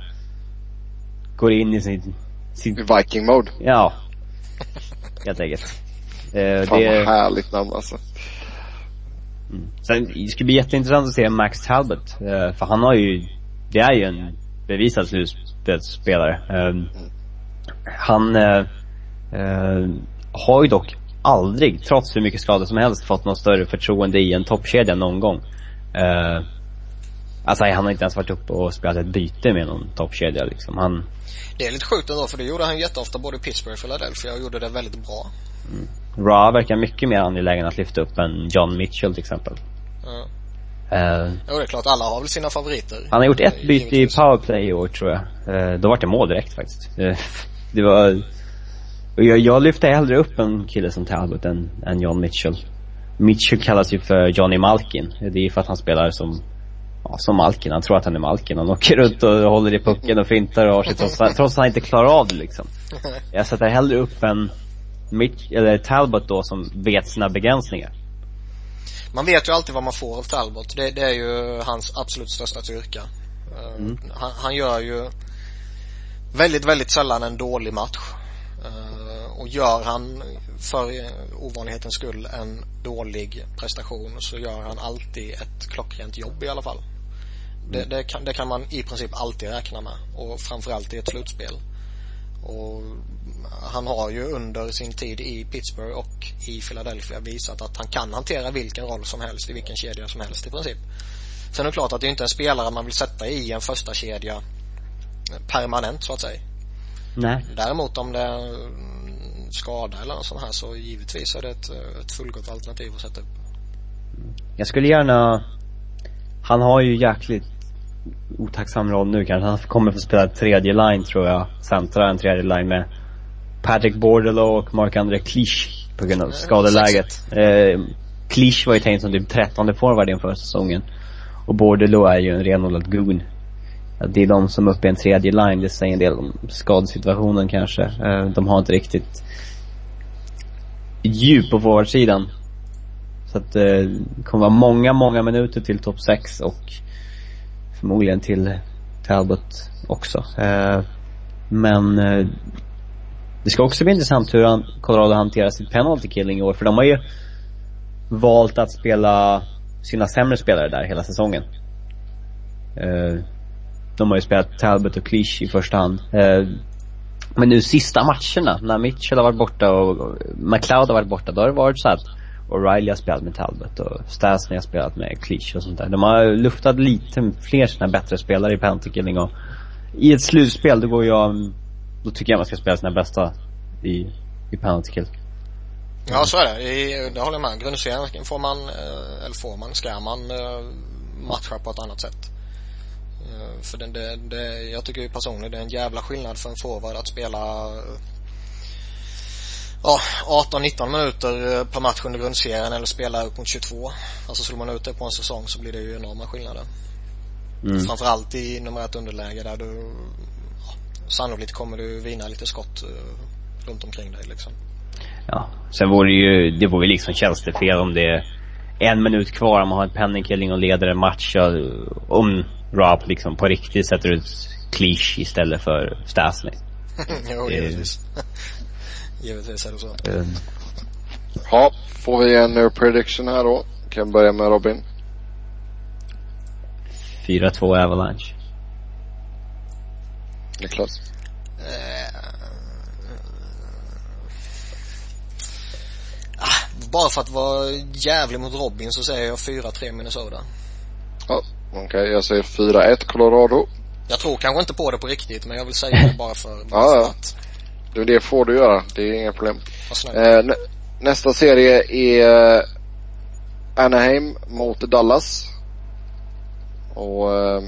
går in i sin, sin
Viking mode.
ja, helt enkelt. Eh,
Fan
det,
vad härligt namn alltså.
Sen, det ska bli jätteintressant att se Max Talbot. Eh, för han har ju, det är ju en bevisad slutspelsspelare. Ehm, han eh, eh, har ju dock aldrig, trots hur mycket skador som helst, fått något större förtroende i en toppkedja någon gång. Alltså han har inte ens varit uppe och spelat ett byte med någon toppkedja liksom. Han,
Det är lite sjukt ändå för det gjorde han jätteofta både i Pittsburgh och Philadelphia och gjorde det väldigt bra.
Ra verkar mycket mer angelägen att lyfta upp än John Mitchell till exempel.
Ja.
Eh,
Jo det är klart, alla har väl sina favoriter.
Han har gjort ett byte i powerplay i år tror jag. Eh, då var det mål direkt faktiskt. Eh, det var... Jag, jag lyfter hellre upp en kille som Talbot än, än John Mitchell. Mitchell kallas ju för Johnny Malkin. Det är för att han spelar som, ja, som Malkin. Han tror att han är Malkin. Han åker runt och håller i pucken och fintar och har sig trots, trots att han inte klarar av det liksom. Jag sätter hellre upp en Mitch, eller Talbot då som vet sina begränsningar.
Man vet ju alltid vad man får av Talbot. Det, det är ju hans absolut största styrka. Eh,
Mm.
Han, han gör ju väldigt, väldigt sällan en dålig match. Eh, och gör han för ovanlighetens skull en dålig prestation så gör han alltid ett klockrent jobb i alla fall. Det, det, kan, det kan man i princip alltid räkna med och framförallt i ett slutspel. Och han har ju under sin tid i Pittsburgh och i Philadelphia visat att han kan hantera vilken roll som helst i vilken kedja som helst i princip. Sen är det klart att det inte är en spelare man vill sätta i en första kedja permanent så att säga.
Nej.
Däremot om det är mm, skada eller något sånt här så givetvis är det ett, ett fullgott alternativ att sätta upp.
Jag skulle gärna han har ju jäkligt otacksam roll nu kanske. Han kommer få spela tredje line tror jag. Centra en tredje line med Patrick Bordelow och Mark-André Clich på grund av skadeläget. Eh, Clich var ju tänkt som typ trettonde forward inför säsongen. Och Bordelow är ju en renodlad goon. Det är de som är uppe i en tredje line, det säger en del om skadesituationen kanske. Eh, de har inte riktigt djup på forwardsidan. Så att eh, det kommer vara många, många minuter till topp 6 och förmodligen till Talbot också. Eh, men eh, det ska också bli intressant hur han, Colorado hanterar sitt penalty killing i år. För de har ju valt att spela sina sämre spelare där hela säsongen. Eh, de har ju spelat Talbot och Clich i första hand. Men nu sista matcherna, när Mitchell har varit borta och McLeod har varit borta, då har det varit så att O'Reilly har spelat med Talbot och Stasny har spelat med Clich och sånt där. De har luftat lite fler sina bättre spelare i Pentakilling och i ett slutspel, då går jag, då tycker jag man ska spela sina bästa i, i penalty kill.
Ja, så är det. I, det håller jag med. Grundserien får man, eh, eller får man, ska man eh, matcha på ett annat sätt. Eh, för det, det, det, jag tycker ju personligen det är en jävla skillnad för en forward att spela ja, 18-19 minuter per match under grundserien eller spela upp mot 22. Alltså slår man ut det på en säsong så blir det ju enorma skillnader. Mm. Framförallt i nummer ett underläge där du ja, sannolikt kommer du vinna lite skott runt omkring dig liksom.
Ja. Sen vore det ju, det vore liksom tjänstefel om det är en minut kvar om man har en penningkilling och leder en match. Om Rob liksom på riktigt sätter ut Clich istället för Stasny.
jo, givetvis. Givetvis är det så. Um.
Ja, får vi en prediction här då? Kan börja med Robin.
4-2 Avalanche.
Niklas?
bara för att vara jävlig mot Robin så säger jag 4-3 Minnesota.
Ja, okej. Okay. Jag säger 4-1 Colorado.
Jag tror kanske inte på det på riktigt men jag vill säga det bara för, bara
ja, för att. Du, det får du göra. Det är inga problem. Eh, nä nästa serie är eh, Anaheim mot Dallas. Och eh,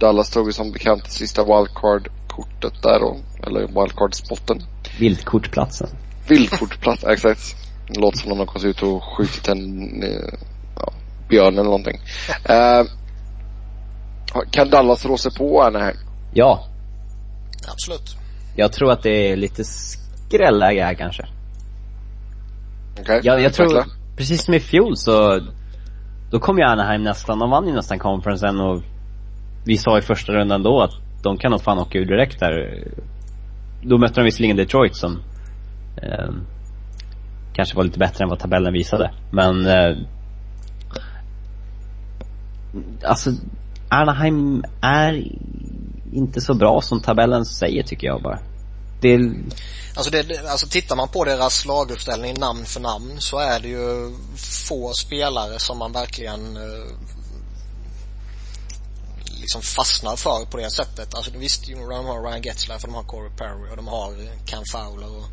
Dallas tog ju som bekant det sista wildcard-kortet där då. Eller wildcard-spotten.
Vildkortplatsen.
Vildkortplatsen, exakt. Det låter som om de har gått ut och skjutit en eh, ja, björn eller någonting. Uh, kan Dallas rå sig på Anaheim?
Ja.
Absolut.
Jag tror att det är lite skrälläge här kanske.
Okej. Okay.
Jag, jag tror, precis som i fjol så, då kom ju Anaheim nästan, de vann ju nästan conferencen och vi sa i första rundan då att de kan nog fan åka ur direkt där. Då mötte de visserligen Detroit som eh, kanske var lite bättre än vad tabellen visade. Men eh, alltså Anaheim är inte så bra som tabellen säger tycker jag bara. Det...
Alltså, det, alltså tittar man på deras laguppställning namn för namn så är det ju få spelare som man verkligen eh, liksom fastnar för på det sättet. Alltså visst, de har Ryan Getzlaff och de har Corey Perry och de har Cam Fowler och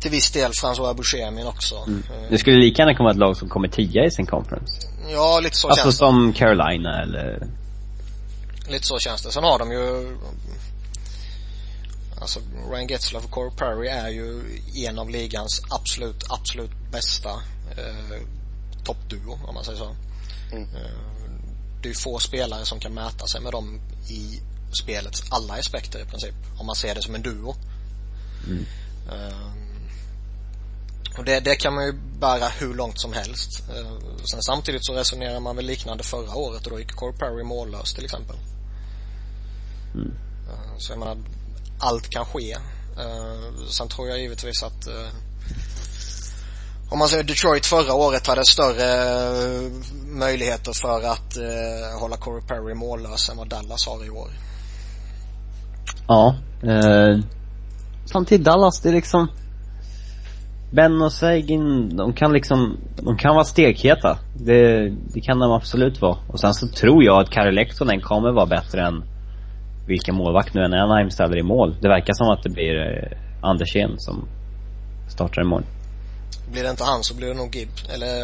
till viss del François Bouchemin också. Mm.
Det skulle lika gärna komma ett lag som kommer tia i sin conference.
Ja, lite så
alltså
känns
det. Alltså som Carolina eller?
Lite så känns det. Sen har de ju Alltså Ryan Getzlaff och Corey Perry är ju en av ligans absolut, absolut bästa eh, toppduo om man säger så. Mm. Eh, det är få spelare som kan mäta sig med dem i spelets alla aspekter i princip. Om man ser det som en duo. Mm. Eh, och det, det kan man ju bära hur långt som helst. Eh, sen samtidigt så resonerar man väl liknande förra året och då gick Core Perry mållös till exempel. Mm. Så jag menar, allt kan ske. Eh, sen tror jag givetvis att eh, om man säger Detroit förra året hade större eh, möjligheter för att eh, hålla Corey Perry mållös än vad Dallas har i år.
Ja. Eh, samtidigt Dallas, det är liksom Ben och Sagan, de kan liksom, de kan vara stekheta. Det, det kan de absolut vara. Och sen så tror jag att Kari Lehtonen kommer vara bättre än vilka målvakt nu än Anaheim ställer i mål. Det verkar som att det blir eh, Andersén som startar imorgon.
Blir det inte han så blir det nog Gibb, eller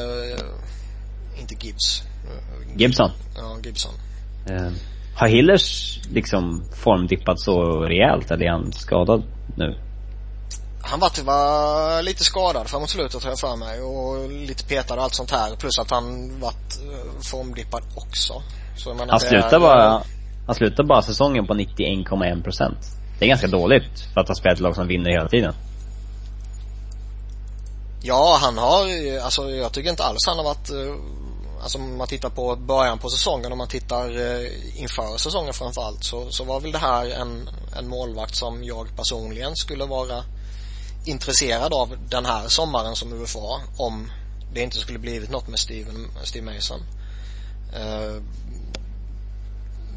inte Gibbs.
Gibson?
Ja, Gibson.
Eh, har Hillers liksom formdippat så rejält eller är han skadad nu?
Han var, var lite skadad framåt slutet har jag för mig och lite petad och allt sånt här. Plus att han varit eh, formdippad också. Så jag menar,
Han slutar bara, han slutar bara säsongen på 91,1 procent. Det är ganska dåligt för att ha spelat ett lag som vinner hela tiden.
Ja, han har, alltså jag tycker inte alls han har varit, eh, alltså om man tittar på början på säsongen, om man tittar eh, inför säsongen framförallt så, så var väl det här en, en målvakt som jag personligen skulle vara intresserad av den här sommaren som UFA om det inte skulle blivit något med Steven, Steve Mason. Eh,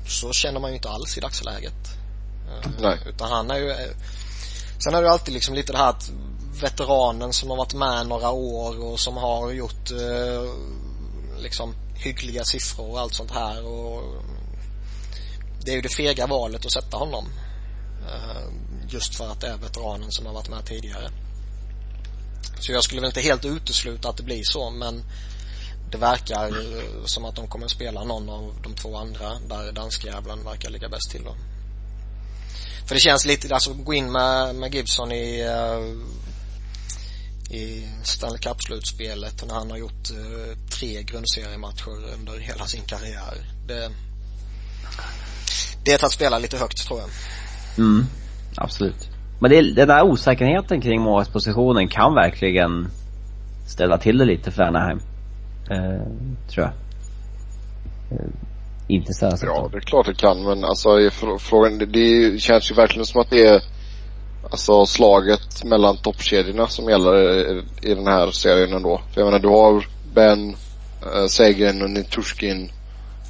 så känner man ju inte alls i dagsläget. Eh,
Nej.
Utan han är ju eh, Sen är det ju alltid liksom lite det här att veteranen som har varit med några år och som har gjort eh, liksom hyggliga siffror och allt sånt här och det är ju det fega valet att sätta honom. Eh, just för att det är veteranen som har varit med tidigare. Så jag skulle väl inte helt utesluta att det blir så men det verkar som att de kommer att spela någon av de två andra där danskjävlen verkar ligga bäst till då. För det känns lite, alltså gå in med, med Gibson i eh, i Stanley Cup-slutspelet när han har gjort eh, tre grundseriematcher under hela sin karriär. Det, det är att spela lite högt tror jag.
Mm, absolut. Men det, den där osäkerheten kring målvaktspositionen kan verkligen ställa till det lite för Anaheim. Eh, tror jag. Eh, inte så här
Ja, det är klart det kan men alltså frågan, det, det känns ju verkligen som att det är Alltså slaget mellan toppkedjorna som gäller i, i den här serien ändå. För jag menar du har Ben, äh, Sagan och Nitushkin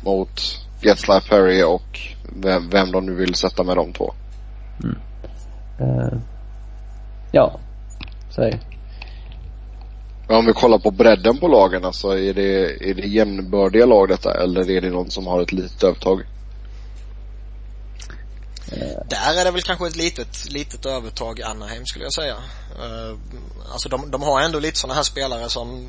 mot Getzlaff, Perry och vem, vem de nu vill sätta med de två.
Eh, ja, så är det.
Men om vi kollar på bredden på lagen alltså är det, är det jämnbördiga lag detta eller är det någon som har ett litet övertag?
Där är det väl kanske ett litet, litet övertag i Anaheim skulle jag säga. Eh, alltså de, de har ändå lite sådana här spelare som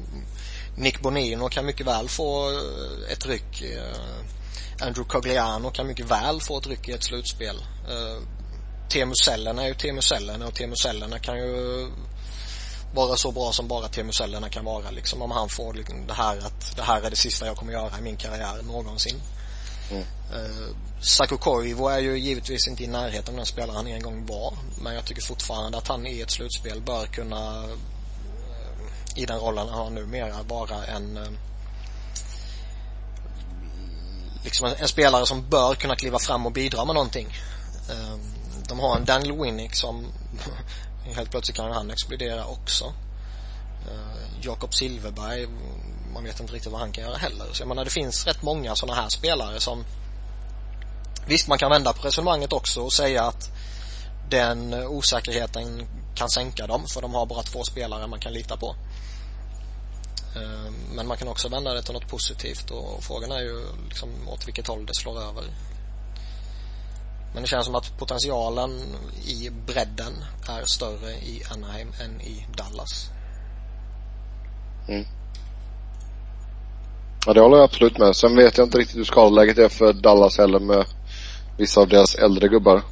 Nick Bonino kan mycket väl få eh, ett ryck. Eh, Andrew Cogliano kan mycket väl få ett ryck i ett slutspel. Eh, Teemu Selänne är ju Teemu Selänne och Teemu Selänne kan ju vara så bra som bara Teemu kan vara liksom om han får liksom det här att det här är det sista jag kommer göra i min karriär någonsin. Eh, Saku Koivu är ju givetvis inte i närheten av den spelare han en gång var. Men jag tycker fortfarande att han i ett slutspel bör kunna eh, i den rollen han har numera vara en eh, liksom en, en spelare som bör kunna kliva fram och bidra med någonting. De har en Daniel Winnick som helt plötsligt kan han explodera också. Eh, Jakob Silverberg man vet inte riktigt vad han kan göra heller. Så jag menar det finns rätt många sådana här spelare som Visst man kan vända på resonemanget också och säga att den osäkerheten kan sänka dem för de har bara två spelare man kan lita på. Eh, men man kan också vända det till något positivt och frågan är ju liksom åt vilket håll det slår över. Men det känns som att potentialen i bredden är större i Anaheim än i Dallas.
Ja det håller jag absolut med. Sen vet jag inte riktigt hur skadeläget är för Dallas heller med vissa av deras äldre gubbar.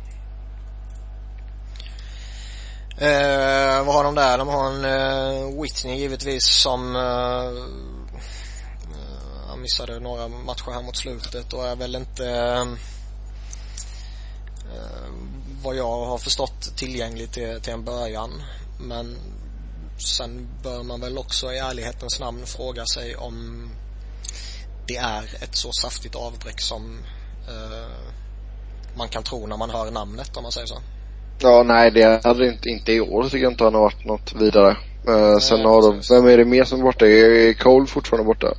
Eh, vad har de där? De har en eh, Whitney givetvis som eh, eh, han missade några matcher här mot slutet och är väl inte eh, vad jag har förstått tillgänglig till, till en början. Men sen bör man väl också i ärlighetens namn fråga sig om det är ett så saftigt avbräck som eh, man kan tro när man hör namnet om man säger så.
Ja nej det hade inte, inte i år tycker jag inte han har varit något vidare. Eh, sen har de, vem är det mer som är borta? Är Cole fortfarande borta?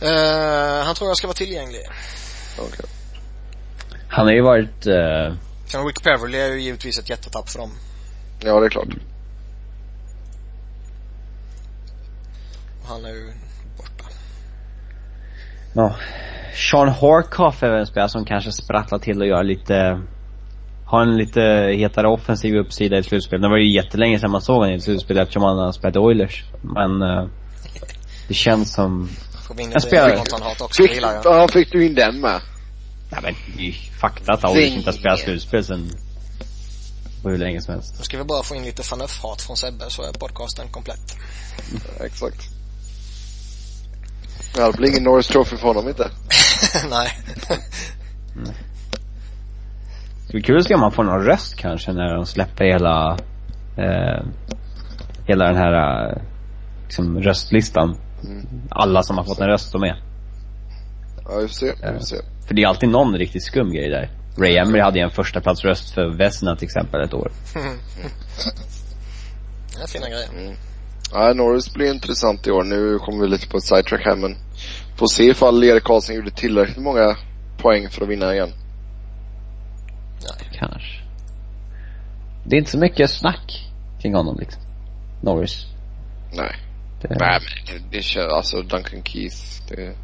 Eh, han tror jag ska vara tillgänglig.
Okej.
Han har ju varit, eh,
Sen Rick Beverly är ju givetvis ett jättetapp för dem.
Ja det är klart.
Han är ju borta.
ja. Sean Horkoff är väl en spelare som kanske sprattlar till och gör lite har en lite hetare offensiv uppsida i slutspel. Det var ju jättelänge sedan man såg honom i ett slutspel eftersom han har spelat i Oilers. Men, eh, Det känns som,
Får vi in Edmonton-hat också,
Fick, ja, fick du in den med?
Nej men det är ju fakta att
Zing.
inte har spelat slutspel sen på hur länge som helst.
Nu ska vi bara få in lite fanuff-hat från Sebbe så är podcasten komplett.
Ja, exakt. Ja, det blir ingen Norris Trophy för honom inte.
Nej.
Det blir kul att se om man får någon röst kanske när de släpper hela, eh, hela den här, eh, liksom röstlistan. Alla som har fått en röst, de är.
Ja, vi får se. Vi får se.
För det är alltid någon riktigt skum grej där. Ray Emery hade ju en första plats röst för Vesna till exempel ett år.
Det är fina grejer.
Ja, Norris blir intressant i år. Nu kommer vi lite på ett sidetrack här men får se ifall Erik Karlsson gjorde tillräckligt många poäng för att vinna igen.
Nej.
Kanske. Det är inte så mycket snack kring honom liksom. Norris.
Nej.
Det,
Nej men det, det känns, alltså Duncan Keith, det,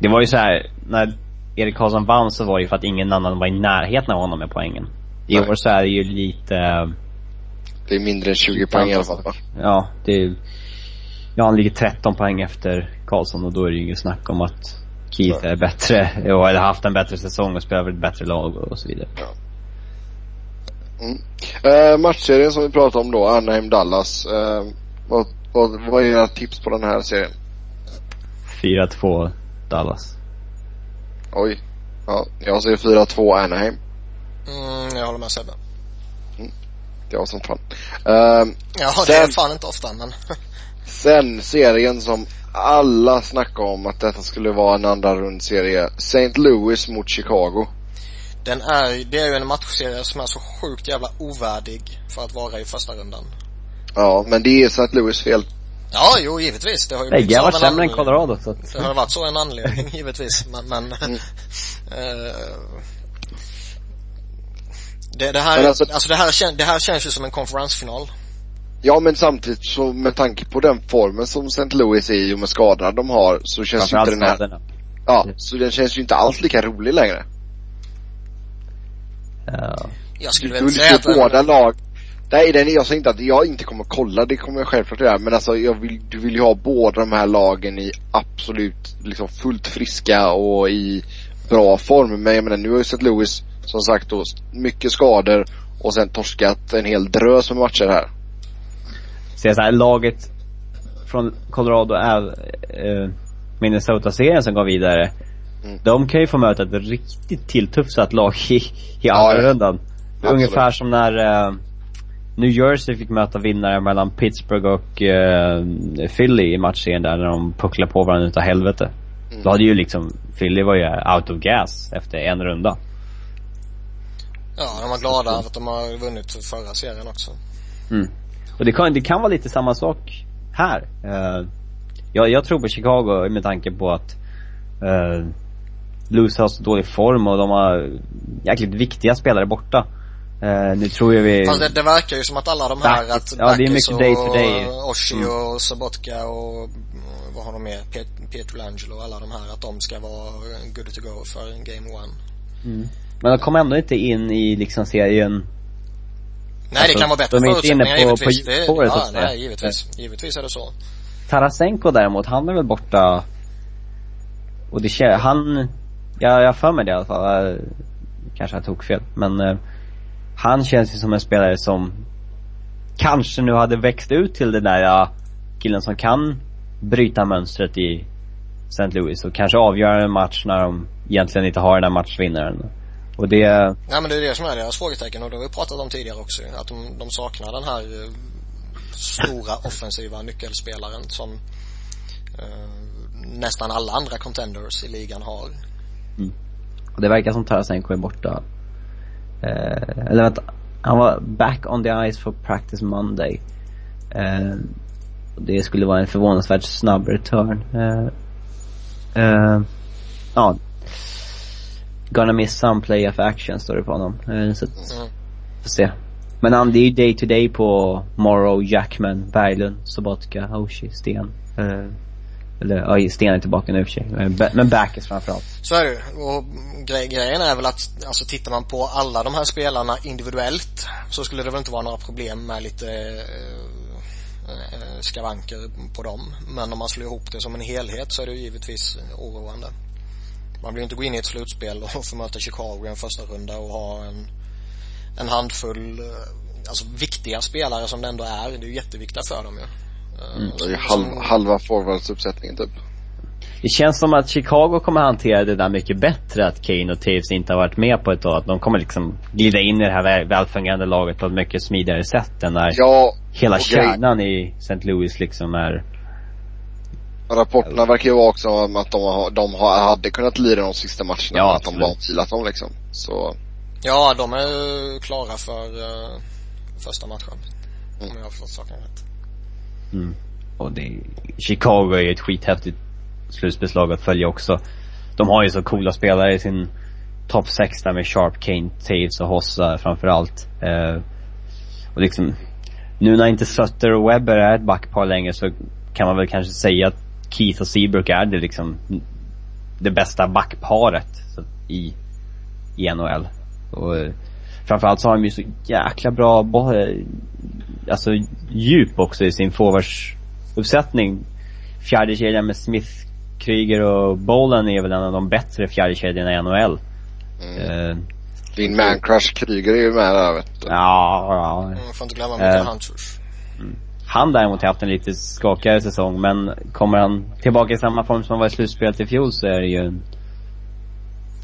det var ju så här när Erik Karlsson vann så var det ju för att ingen annan var i närheten av honom med poängen. I
Nej.
år så är det ju lite, eh,
det är mindre än 20 poäng i alla fall va?
ja det är, ja han ligger 13 poäng efter Karlsson och då är det ju inget snack om att Keith är bättre och hade haft en bättre säsong och spelar för ett bättre lag och så vidare.
Uh, matchserien som vi pratade om då, Anaheim-Dallas. Uh, vad, vad, vad är era tips på den här serien?
4-2 Dallas.
Oj. Ja, jag säger 4-2 Anaheim.
Mm, jag håller med Sebbe.
Det var som fan. Uh,
Ja, det är
Sen-
fan inte ofta men.
sen serien som alla snackar om att detta skulle vara en andra rundserie. St. Louis mot Chicago.
Den är, det är ju en matchserie som är så sjukt jävla ovärdig för att vara i första rundan.
Ja, men det är St. Louis fel.
Ja, jo givetvis. Det har ju
Bägge har varit sämre än. Colorado så att,
Det har varit så en anledning givetvis men, men eh, det, det här,
Men
alltså,
alltså-
det här kän, det här känns ju som en konferensfinal.
Ja men samtidigt så med tanke på den formen som St. Louis är i och med skadorna de har så känns ju inte den här,
skadorna.
ja, så den känns ju inte alls lika rolig längre.
Ja.
Jag skulle
Du
väl säga att
båda lag. Nej den, jag säger inte att jag inte kommer kolla, det kommer jag självklart göra. Men alltså jag vill, du vill ju ha båda de här lagen i absolut, liksom fullt friska och i bra form. Men jag menar nu har ju St. Louis som sagt då mycket skador och sen torskat en hel drös med matcher här.
Så så här, laget från Colorado är eh, Minnesota-serien som går vidare.
Mm.
De kan ju få möta ett riktigt tilltufsat lag i, i andra
ja.
rundan.
Absolut.
Ungefär som när eh, New Jersey fick möta vinnare mellan Pittsburgh och eh, Philly i matchserien där när de pucklade på varandra utav helvete.
Mm.
Då hade ju liksom, Philly var ju out of gas efter en runda.
Ja, de var glada för att de har vunnit förra serien också.
Och det kan, det kan vara lite samma sak här. Eh, jag, jag tror på Chicago med tanke på att uh, Blues har så dålig form och de har jäkligt viktiga spelare borta. Eh, nu tror jag vi...
Fast det, det verkar ju som att alla de här,
Backes.
att
Ja, det är mycket day to day.
och Oshie
Mm.
och Sabotka och och vad har de mer? Pietrangelo och alla de här, att de ska vara good to go för game one.
Men de kommer ändå inte in i liksom serien.
Nej,
Alltså,
det kan vara bättre
de är inte inne på- på
givetvis. Det,
djupspåret, så
ja,
att säga.
nej, givetvis. Givetvis är det så.
Tarasenko däremot, han är väl borta och det han, ja, jag har för mig det i alla fall. Kanske jag tog fel. Men eh, han känns ju som en spelare som kanske nu hade växt ut till den där ja, killen som kan bryta mönstret i St. Louis och kanske avgöra en match när de egentligen inte har den där matchvinnaren. Och det,
Nej men det är det som är deras frågetecken och det har vi pratat om tidigare också Att de, de saknar den här eh, stora offensiva nyckelspelaren som eh, nästan alla andra contenders i ligan har.
och det verkar som Tarasenko är borta. Eh, eller vänta, han var back on the ice for practice Monday. Eh, och det skulle vara en förvånansvärt snabb return. Eh, eh, ja. Gonna miss some playoff action står det på honom. Eh, så att,
Mm.
får se. Men han, det är ju day to day på Morrow, Jackman, Berglund, Sobotka, Oshie, Sten. Eller ja, Sten är tillbaka nu i och för sig. Men Backes framförallt.
Så är det ju. Och grej, grejen är väl att, alltså tittar man på alla de här spelarna individuellt så skulle det väl inte vara några problem med lite, eh, eh, skavanker på dem. Men om man slår ihop det som en helhet så är det ju givetvis oroande. Man vill ju inte gå in i ett slutspel och få möta Chicago i en första runda och ha en, en handfull, eh, alltså viktiga spelare som det ändå är. Det är ju jätteviktigt för dem ju. Ja.
Mm. Det är
som-
ju halv,
som-
halva forwardsuppsättningen typ.
Det känns som att Chicago kommer hantera det där mycket bättre att Kane och Taves inte har varit med på ett tag. Att de kommer liksom glida in i det här väl- välfungerande laget på ett mycket smidigare sätt än när
Ja,
hela kärnan i St. Louis liksom är
rapporterna verkar ju vara också om att de, har, de har, hade kunnat lira de sista matcherna.
Ja,
att de bara filat dem liksom. Så,
Ja, de är ju klara för uh, första matchen.
Mm.
Om jag har förstått saken rätt.
Mm. Och det, Chicago är ju ett skithäftigt slutspelslag att följa också. De har ju så coola spelare i sin topp 6 där med Sharp, Kane, Taves och Hossa framförallt. Eh, och liksom, nu när inte Sutter och Webber är ett backpar längre så kan man väl kanske säga att Keith och Seabrook är det liksom det bästa backparet så, i, i NHL. Och eh, framförallt så har de ju så jäkla bra eh, alltså djup också i sin forwardsuppsättning. Fjärde kedjan med Smith, Kryger och Bolan är väl en av de bättre fjärdekedjorna i NHL.
mm.
Eh,
Din man crush Kryger är ju med där vet du.
ja, ja.
Mm, får inte glömma Mikael
Eh.
Hunters.
Han däremot har haft en lite skakigare säsong men kommer han tillbaka i samma form som han var i slutspelet i fjol så är det ju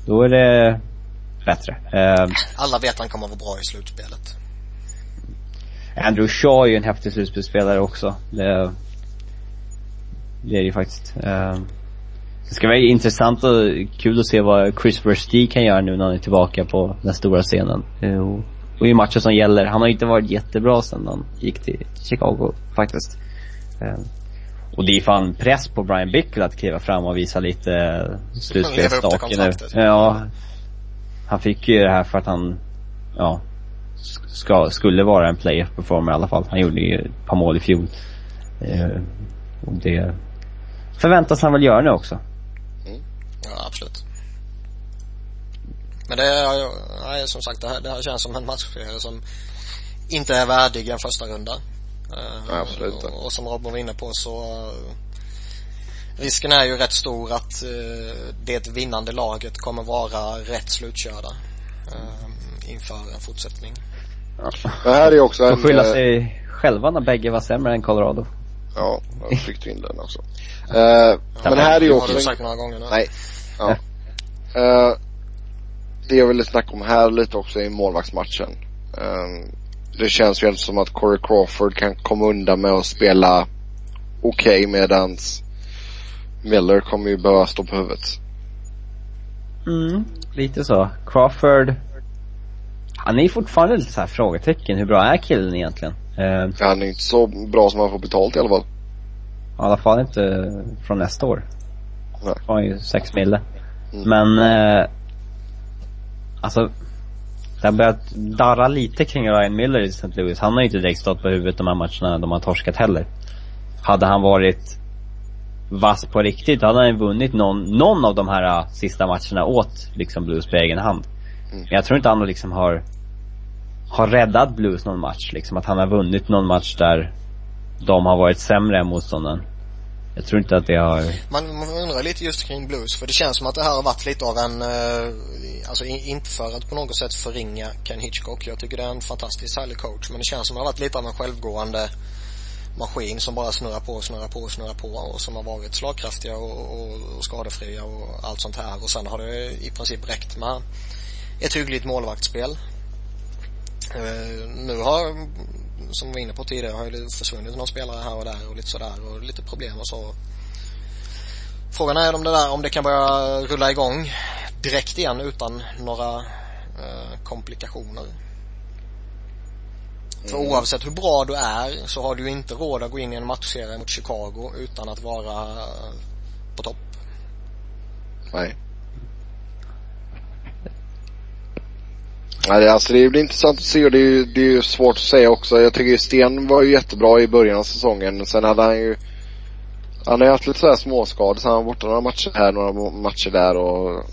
Då är det bättre. Eh,
Alla vet att han kommer att vara bra i slutspelet.
Andrew Shaw är ju en häftig slutspelsspelare också. Det, det är ju faktiskt. Eh, det ska vara intressant och kul att se vad Chris Verstee kan göra nu när han är tillbaka på den stora scenen. Eh, och, och i matcher som gäller. Han har inte varit jättebra sedan han gick till Chicago faktiskt. Eh, och det är fan press på Brian Bickle att kliva fram och visa lite slutspelsstake nu.
kontraktet.
Ja. Han fick ju det här för att han, ja, ska, skulle vara en playoff performer i alla fall. Han gjorde ju ett par mål i fjol. Eh, och det förväntas han väl göra nu också.
Ja, absolut. Men det är, nej, som sagt, det här, det här känns som en matchserie som inte är värdig en första runda. Eh,
absolut
och, och som Robin var inne på så eh, risken är ju rätt stor att eh, det vinnande laget kommer vara rätt slutkörda eh, inför en fortsättning.
Det här är också
Får
en...
skylla
eh,
sig själva när bägge var sämre än Colorado.
Ja, jag tryckte in den också. Eh, men här är ju
Det har
också
du
en,
sagt några gånger nu.
Nej. Ja. Eh, det jag ville snacka om här lite också är målvaktsmatchen. Eh, det känns ju som att Corey Crawford kan komma undan med att spela okej medans Miller kommer ju behöva stå på huvudet.
Mm, lite så. Crawford, han är fortfarande lite så här frågetecken. Hur bra är killen egentligen? Eh,
Han är inte så bra som han får betalt i alla fall.
I alla fall inte från nästa år.
Nej.
Får han ju sex mille.
Mm.
Men, eh, alltså, det har börjat darra lite kring Ryan Miller i St. Louis. Han har ju inte direkt stått på huvudet de här matcherna de har torskat heller. Hade han varit vass på riktigt, då hade han vunnit någon, någon av de här uh, sista matcherna åt liksom Blues på egen hand.
Mm.
Men jag tror inte han liksom har, har räddat Blues någon match. Liksom att han har vunnit någon match där de har varit sämre än motståndaren. Jag tror inte att det har
Man, man undrar lite just kring blues för det känns som att det här har varit lite av en, eh, alltså inte för att på något sätt förringa Ken Hitchcock. Jag tycker det är en fantastiskt härlig coach men det känns som att det har varit lite av en självgående maskin som bara snurrar på, snurrar på, snurrar på och som har varit slagkraftiga och, och, och skadefria och allt sånt här och sen har det i princip räckt med ett hyggligt målvaktsspel. Eh, nu har, som vi var inne på tidigare, har ju det försvunnit några spelare här och där och lite sådär och lite problem och så. Frågan är om det där, om det kan börja rulla igång direkt igen utan några eh, komplikationer. För oavsett hur bra du är så har du ju inte råd att gå in i en matchserie mot Chicago utan att vara på topp.
Nej. Nej, alltså det blir intressant att se och det är, ju, det är ju svårt att säga också. Jag tycker ju Sten var ju jättebra i början av säsongen. Sen hade han ju han har ju haft lite sådär småskador så han var borta några matcher här, några matcher där och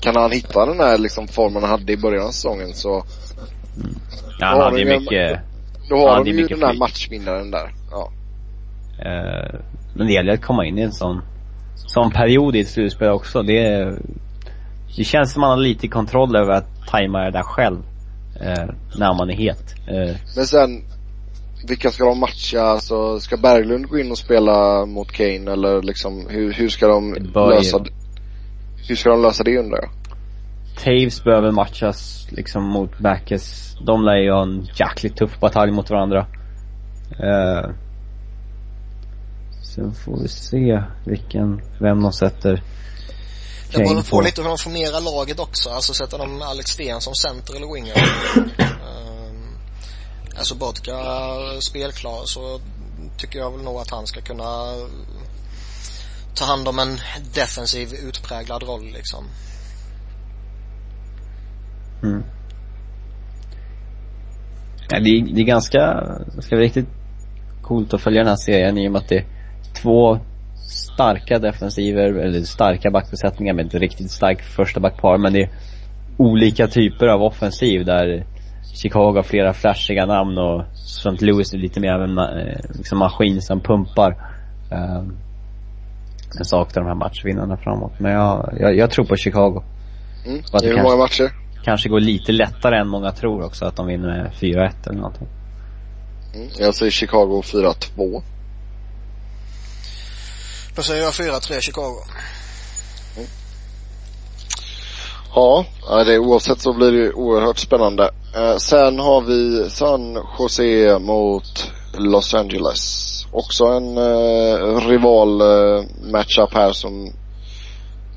kan han hitta den här liksom formen han hade i början av säsongen så
Ja, han hade ju mycket,
då har
det
de
är
ju
mycket
den
flyt.
matchvinnaren där. Ja.
Eh, men det gäller att komma in i en sån, sån period i ett slutspel också. Det, det känns som man har lite kontroll över att tajma det där själv. Eh, när man är het. Eh,
Men sen, vilka ska de matcha? Alltså, ska Berglund gå in och spela mot Kane eller liksom hur, hur ska de
Det
lösa Hur ska de lösa det undrar jag?
Taves behöver matchas liksom mot Backes. De lär ju ha en jäkligt tuff batalj mot varandra. Eh, sen får vi se vilken, vem de sätter
Det beror på lite hur de formerar laget också. Alltså sätter de Alex Sten som center eller winger. um, alltså Bodka spelklar så tycker jag väl nog att han ska kunna ta hand om en defensiv utpräglad roll liksom.
Mm. Ja, det, är, det är ganska, det ska vara riktigt coolt att följa den här serien i och med att det är två starka defensiver, eller starka backbesättningar med ett riktigt starkt första backpar men det är olika typer av offensiv där Chicago har flera flashiga namn och St. Louis är lite mer av en eh, liksom maskin som pumpar. Uh, jag saknar de här matchvinnarna framåt men jag, jag, jag tror på Chicago.
Mm.
Det
Hur
kanske-
många matcher?
Kanske går lite lättare än många tror också att de vinner med 4-1 eller någonting.
Mm. Jag säger Chicago 4-2.
Då säger jag 4-3 Chicago.
Ja, ja, det, oavsett så blir det oerhört spännande. Eh, sen har vi San Jose mot Los Angeles. Också en eh, rival eh, matchup här som,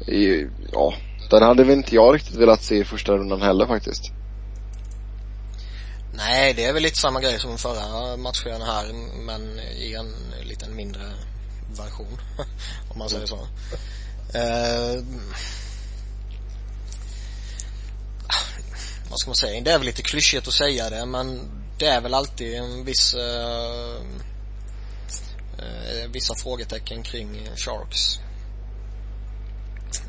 i, ja, den hade väl inte jag riktigt velat se i första rundan heller faktiskt.
Nej, det är väl lite samma grej som förra matchen här men i en liten mindre version. om man säger så. Eh, vad ska man säga? Det är väl lite klyschigt att säga det men det är väl alltid en viss eh, eh, vissa frågetecken kring Sharks.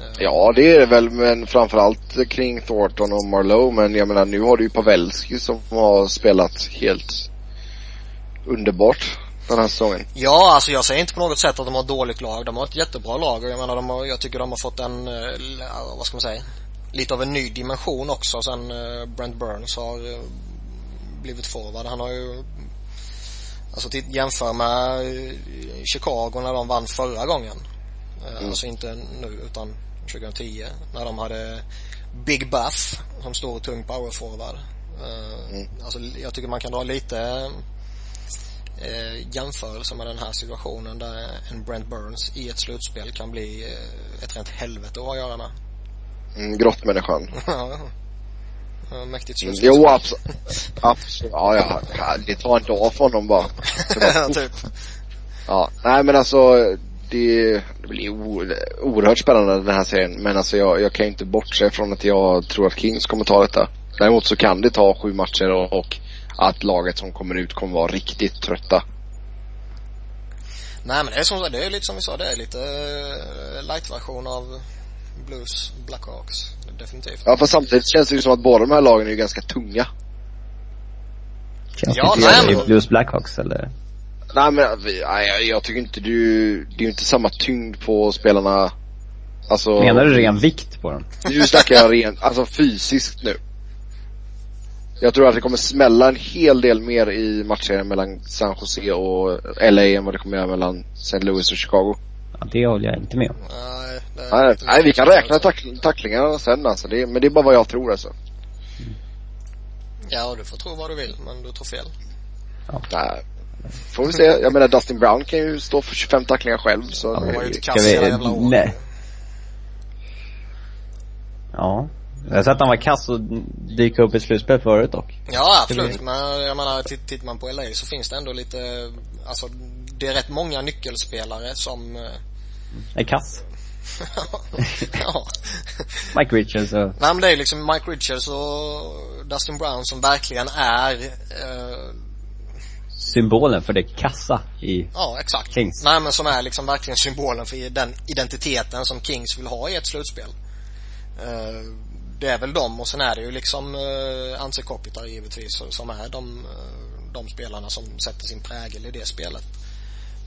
Eh,
Ja det är det väl men framförallt kring Thornton och Marlowe men jag menar nu har du ju Pavelski som har spelat helt underbart den här säsongen.
Ja, alltså jag säger inte på något sätt att de har ett dåligt lag. De har ett jättebra lag och jag menar de har, jag tycker de har fått en, eh, vad ska man säga, lite av en ny dimension också sen eh, Brent Burns har eh, blivit forward. Han har ju, alltså jämför med Chicago när de vann förra gången.
Mm.
Alltså inte nu utan 2010 när de hade Big Buff som stor och tung powerforward.
Mm.
Alltså jag tycker man kan dra lite eh, jämförelse med den här situationen där en Brent Burns i ett slutspel kan bli eh, ett rent helvete att ha att göra med.
Mm, grottmänniskan.
Ja, ja. Mäktigt slutspel.
Jo absolut. absolut. Ja, ja, ja, det tar en dag för honom bara.
typ.
Ja, nej men alltså det, det blir oerhört spännande den här serien. Men alltså jag, jag kan inte bortse från att jag tror att Kings kommer ta detta. Däremot så kan det ta sju matcher och, och att laget som kommer ut kommer vara riktigt trötta.
Nej men det är som det är lite som vi sa, det är lite eh, light-version av Blues Blackhawks. Definitivt.
Ja fast samtidigt känns det ju som att båda de här lagen är ju ganska tunga.
Känns
Ja,
inte
nej,
det
men-
i Blues Blackhawks eller?
Nej men nej, jag, jag tycker inte du, det är ju inte samma tyngd på spelarna. Alltså.
Menar du ren vikt på dem?
Nu snackar jag rent, alltså fysiskt nu. Jag tror att det kommer smälla en hel del mer i matchen mellan San Jose och LA än vad det kommer göra mellan St. Louis och Chicago.
Ja, det håller jag inte med om.
Nej,
Nej, nej vi kan räkna tack, tacklingarna sen alltså, det, men det är bara vad jag tror alltså.
Ja, du får tro vad du vill, men du tror fel.
Nej. Får vi se, jag menar Dustin Brown kan ju stå för 25 tacklingar själv så.
Ja,
Han var ju inte kass hela jävla året.
nej. Ja. Jag har sett att han var kass och dyka upp i slutspel förut dock.
Ja, absolut. Men jag menar, titt- tittar man på LA så finns det ändå lite, alltså det är rätt många nyckelspelare som, eh,
Är kass.
ja.
Mike Richards och
Nej men det är liksom Mike Richards och Dustin Brown som verkligen är, eh,
symbolen för det kassa i
ja exakt.
Kings.
Nej men som är liksom verkligen symbolen för den identiteten som Kings vill ha i ett slutspel. Eh, det är väl dem och sen är det ju liksom eh, Anse Kopitar givetvis som är de, eh, de spelarna som sätter sin prägel i det spelet.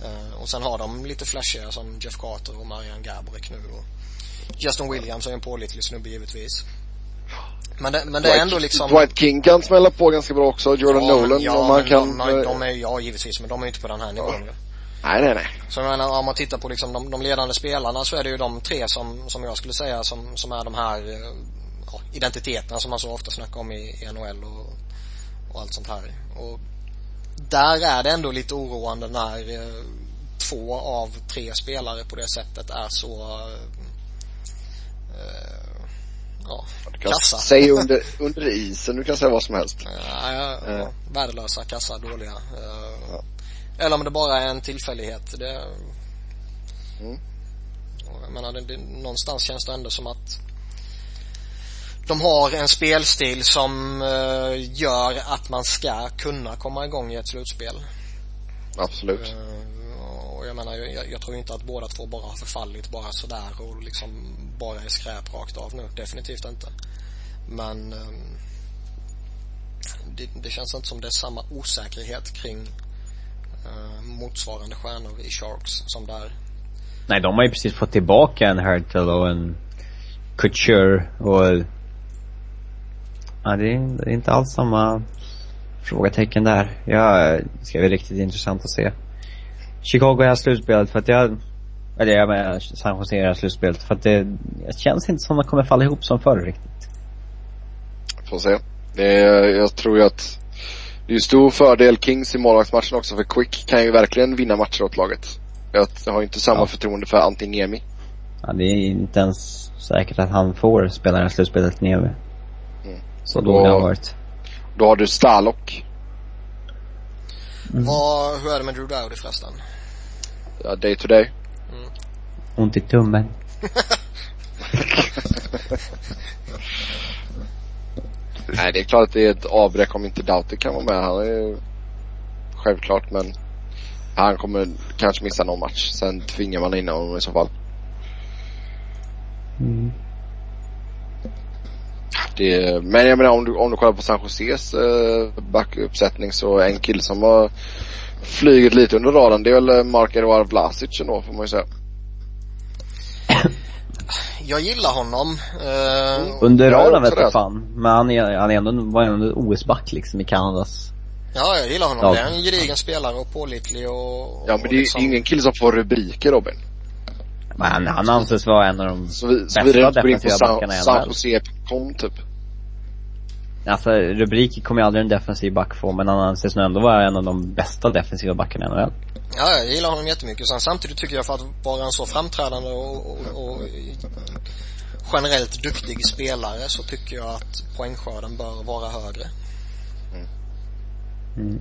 Uh, och sen har de lite flashiga som Jeff Carter och Marian Gaborik nu och Justin Williams är en pålitlig snubbe givetvis. Men det, men det är ändå liksom
Dwight King kan smälla på ganska bra också, Jordan ja, Nolan
ja, om man kan de, de, är, Ja givetvis, men de är inte på den här nivån ja.
Nej, nej, nej.
Så jag menar, om man tittar på liksom de, de ledande spelarna så är det ju de tre som, som jag skulle säga som, som är de här ja, identiteterna som man så ofta snackar om i, i NHL och, och allt sånt här. Och där är det ändå lite oroande när eh, två av tre spelare på det sättet är så eh, ja,
du kan kassa. Säg under, under isen, du kan säga vad som helst.
Ja, ja, ja. Uh. Värdelösa, kassa, dåliga. Uh, ja. Eller om det bara är en tillfällighet. Det, mm. Jag menar, det, det, någonstans känns det ändå som att de har en spelstil som uh, gör att man ska kunna komma igång i ett slutspel.
Absolut.
och jag menar, jag, jag, tror inte att båda två bara har förfallit bara sådär och liksom bara är skräp rakt av nu. Definitivt inte. Men um, det, det, känns inte som det är samma osäkerhet kring uh, motsvarande stjärnor i Sharks som där.
Nej, de har ju precis fått tillbaka en Hertel och en Couture och Ja, det är, det är inte alls samma frågetecken där. Ja, det ska bli riktigt intressant att se. Chicago är slutspelet för att jag eller jag menar San Jose är slutspelet. För att det, det känns inte som att de kommer falla ihop som förr riktigt.
Får se. Det är, jag tror ju att det är stor fördel Kings i målvaktsmatchen också för Quick kan ju verkligen vinna matcher åt laget. Jag har inte samma ja. förtroende för Antiniemi.
Ja, det är inte ens säkert att han får spela det här slutspelet Niemi. Mm. Så då, har varit.
Då har du Stalok.
Mm. Vad, hur är det med Drew Dowdy förresten?
Ja, day to day.
Ont i tummen.
Nej, det är klart att det är ett avbräck om inte Doughty kan vara med. Han är ju självklart, men han kommer kanske missa någon match. Sen tvingar man in honom i så fall. Mm. Det, men jag menar om du, om du kollar på San Joses eh, backuppsättning så en kille som har flugit lite under radarn det är väl Mark Edouard Vlasic ändå får man ju säga
jag gillar honom. Uh,
Under radarn vet jag fan. Men han är, han är ändå, var ändå OS-back liksom i Kanadas
Ja, jag gillar honom. Ja. Det är en gedigen spelare och pålitlig och
Ja men det är liksom... ingen kille som får rubriker Robin.
Men han anses vara en av de
så vi, bästa defensiva backarna i NHL. San Jose.com typ.
Alltså rubriker kommer ju aldrig en defensiv back få men han anses nog ändå vara en av de bästa defensiva backarna i NHL.
Ja, jag gillar honom jättemycket. Sen samtidigt tycker jag för att vara en så framträdande och, och, och generellt duktig spelare så tycker jag att poängskörden bör vara högre. Mm. Mm.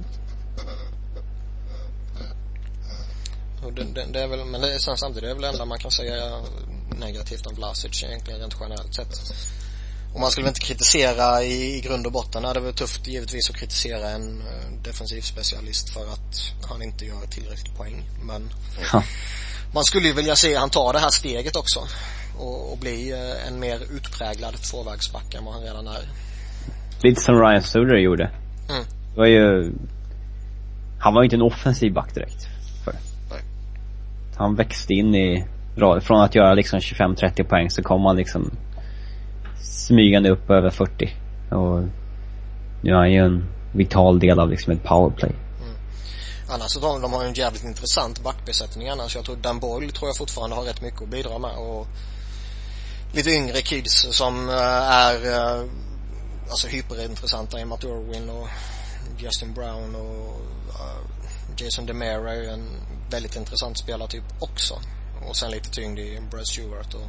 Och det, det, det, är väl, men det är samtidigt det är väl det enda man kan säga negativt om Vlasic egentligen rent generellt sett. Och man skulle väl inte kritisera i, i grund och botten. Det är väl tufft givetvis att kritisera en uh, defensiv specialist för att han inte gör tillräckligt poäng. Men ja. man skulle ju vilja se han ta det här steget också. Och, och bli uh, en mer utpräglad tvåvägsback än vad han redan är.
Lite som Ryan Suder gjorde. Mm. Det var ju, han var ju inte en offensiv back direkt. Han växte in i, från att göra liksom 25-30 poäng så kom han liksom smygande upp över 40. Och nu är han ju en vital del av liksom ett powerplay. Mm.
Annars så de, de har ju en jävligt intressant backbesättning annars. Jag tror Dan Boyle tror jag fortfarande har rätt mycket att bidra med och lite yngre kids som eh, är eh, alltså hyperintressanta i Matt Irwin och Justin Brown och eh, Jason DeMera är ju en väldigt intressant spelartyp också. Och sen lite tyngd i Brad Stewart och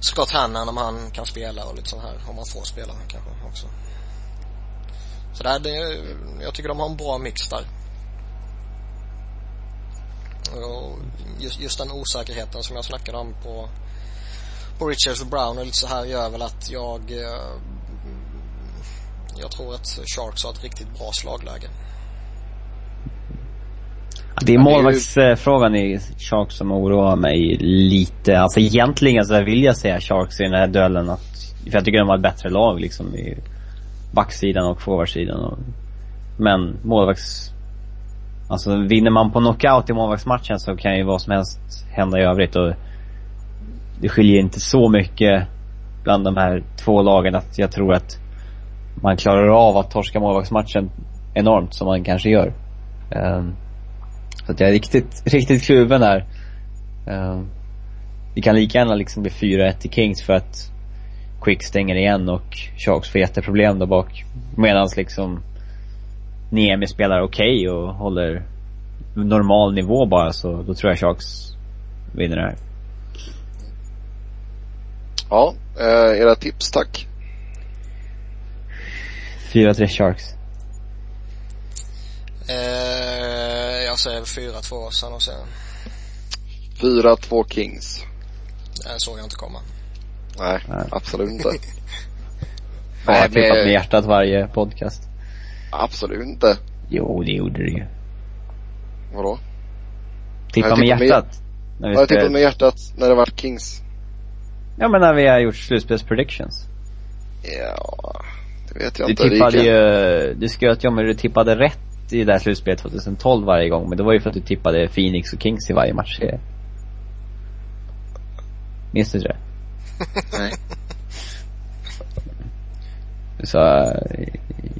Scott Hannan om han kan spela och lite sånt här. Om han får spela kanske också. Så där, det, jag tycker de har en bra mix där. Och just, just den osäkerheten som jag snackade om på, på Richards och Brown och lite så här gör väl att jag eh, jag tror att Sharks har ett riktigt bra slagläge.
Det är målvaktsfrågan i Sharks som oroar mig lite. Alltså egentligen så vill jag säga Sharks i den här duellen att, för jag tycker de har ett bättre lag liksom i backsidan och forwardsidan och Men målvakts... Alltså vinner man på knockout i målvaktsmatchen så kan ju vad som helst hända i övrigt och det skiljer inte så mycket bland de här två lagen att jag tror att man klarar av att torska målvaktsmatchen enormt som man kanske gör. Um, så att jag är riktigt, riktigt kluven där. Um, det kan lika gärna liksom bli 4-1 till Kings för att Quick stänger igen och Sharks får jätteproblem där bak. Medans liksom Niemi spelar okej okay och håller normal nivå bara så då tror jag Sharks vinner det här.
Ja, eh, era tips tack.
4-3 Sharks.
Eh, jag säger 4-2 San Jose.
4-2 Kings.
Det såg jag inte komma.
Nej, Nej. absolut inte.
Jag tippat med hjärtat varje podcast.
Absolut inte.
Jo, det gjorde du ju.
Vadå?
Tippa med hjärtat.
Med, har jag tippat med hjärtat när det var Kings?
Ja men när vi har gjort slutspelspredictions.
Ja, det vet jag
du
inte.
Du tippade ju, du sköt ju om du tippade rätt i det här slutspelet 2012 varje gång. Men det var ju för att du tippade Phoenix och Kings i varje match. Minns du det?
Nej.
Så,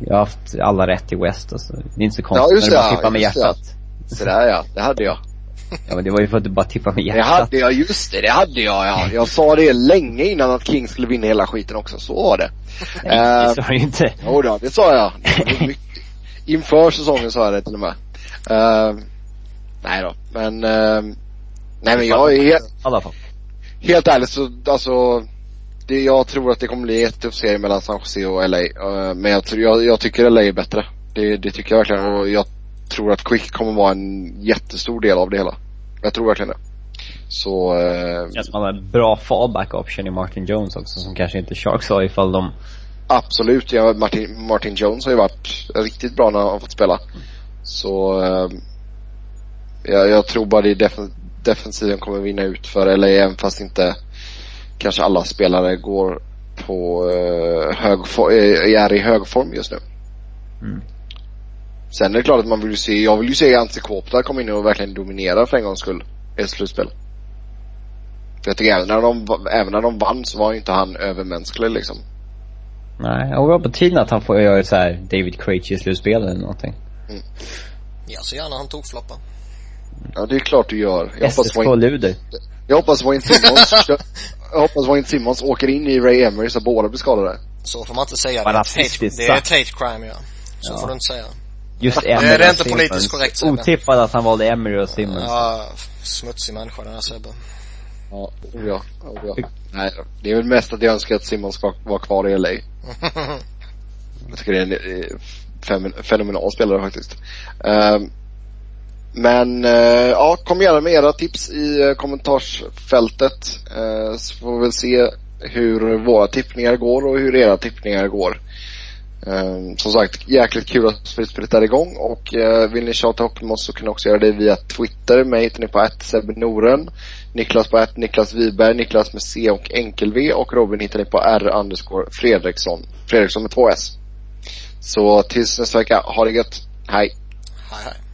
jag har haft alla rätt i West alltså. Det är inte så konstigt
ja, just
när du bara
ja,
tippar med hjärtat.
Ja. Sådär ja, det hade jag.
Ja men det var ju för att du bara tippade med hjärtat.
Det hade jag, just det, det hade jag ja. Jag sa det länge innan att King skulle vinna hela skiten också, så var det.
Nej, uh, det sa du inte.
Jo då, det sa jag. Det Inför säsongen sa jag det till och med. Uh, nej då, men uh, Nej men jag är helt,
alla fall.
helt ärligt så, alltså det, jag tror att det kommer bli en jättetuff serie mellan San Jose och LA. Uh, men jag, jag, jag tycker LA är bättre. Det, det tycker jag verkligen och jag tror att Quick kommer vara en jättestor del av det hela. Jag tror verkligen det. Så... Uh,
Känns som en bra fallback option i Martin Jones också som kanske inte Sharks har ifall de
Absolut, ja, Martin, Martin Jones har ju varit riktigt bra när han har fått spela. Så uh, jag, jag tror bara det def defensiven kommer vinna ut för LA även fast inte kanske alla spelare går på uh, hög är i hög form just nu.
Mm.
Sen är det klart att man vill ju se, jag vill ju se Ante Kåpta komma in och verkligen dominera för en gångs skull i ett slutspel. För jag tycker även när de, även när de vann så var ju inte han övermänsklig liksom.
Nej, och det var på tiden att han får göra så här David Krejci slutspel eller någonting.
Mm.
Jag ser gärna han tog floppa.
Ja, det är klart du gör.
Jag hoppas SSK Luder.
Jag hoppas Wayne Simmons, jag hoppas Wayne Simmons åker in i Ray Emery så båda blir skadade.
Så får man inte säga.
det,
är hate, det är ett hate crime ja. Så ja. får du inte säga.
Just Emery
Det är inte politiskt korrekt Sebbe.
Otippad att han valde Emery och Simmons.
Ja, smutsig människa den här Sebbe.
Ja, oh ja, oh ja. Nej, det är väl mest att jag önskar att Simmons ska vara kvar i LA. jag tycker det är en fenomenal spelare faktiskt. Uh, men uh, ja, kom gärna med era tips i uh, kommentarsfältet. Uh, så får vi väl se hur våra tippningar går och hur era tippningar går. Um, som sagt, jäkligt kul att slutspelet är igång och uh, vill ni tjata ihop med oss så kan ni också göra det via Twitter. Mig hittar ni på Noren. Niklas på att Niklas Wiberg, Niklas med C och enkel-V och Robin hittar ni på R underscore Fredriksson. Fredriksson med två S. Så tills nästa vecka, ha det gött. Hej.
Hej hej.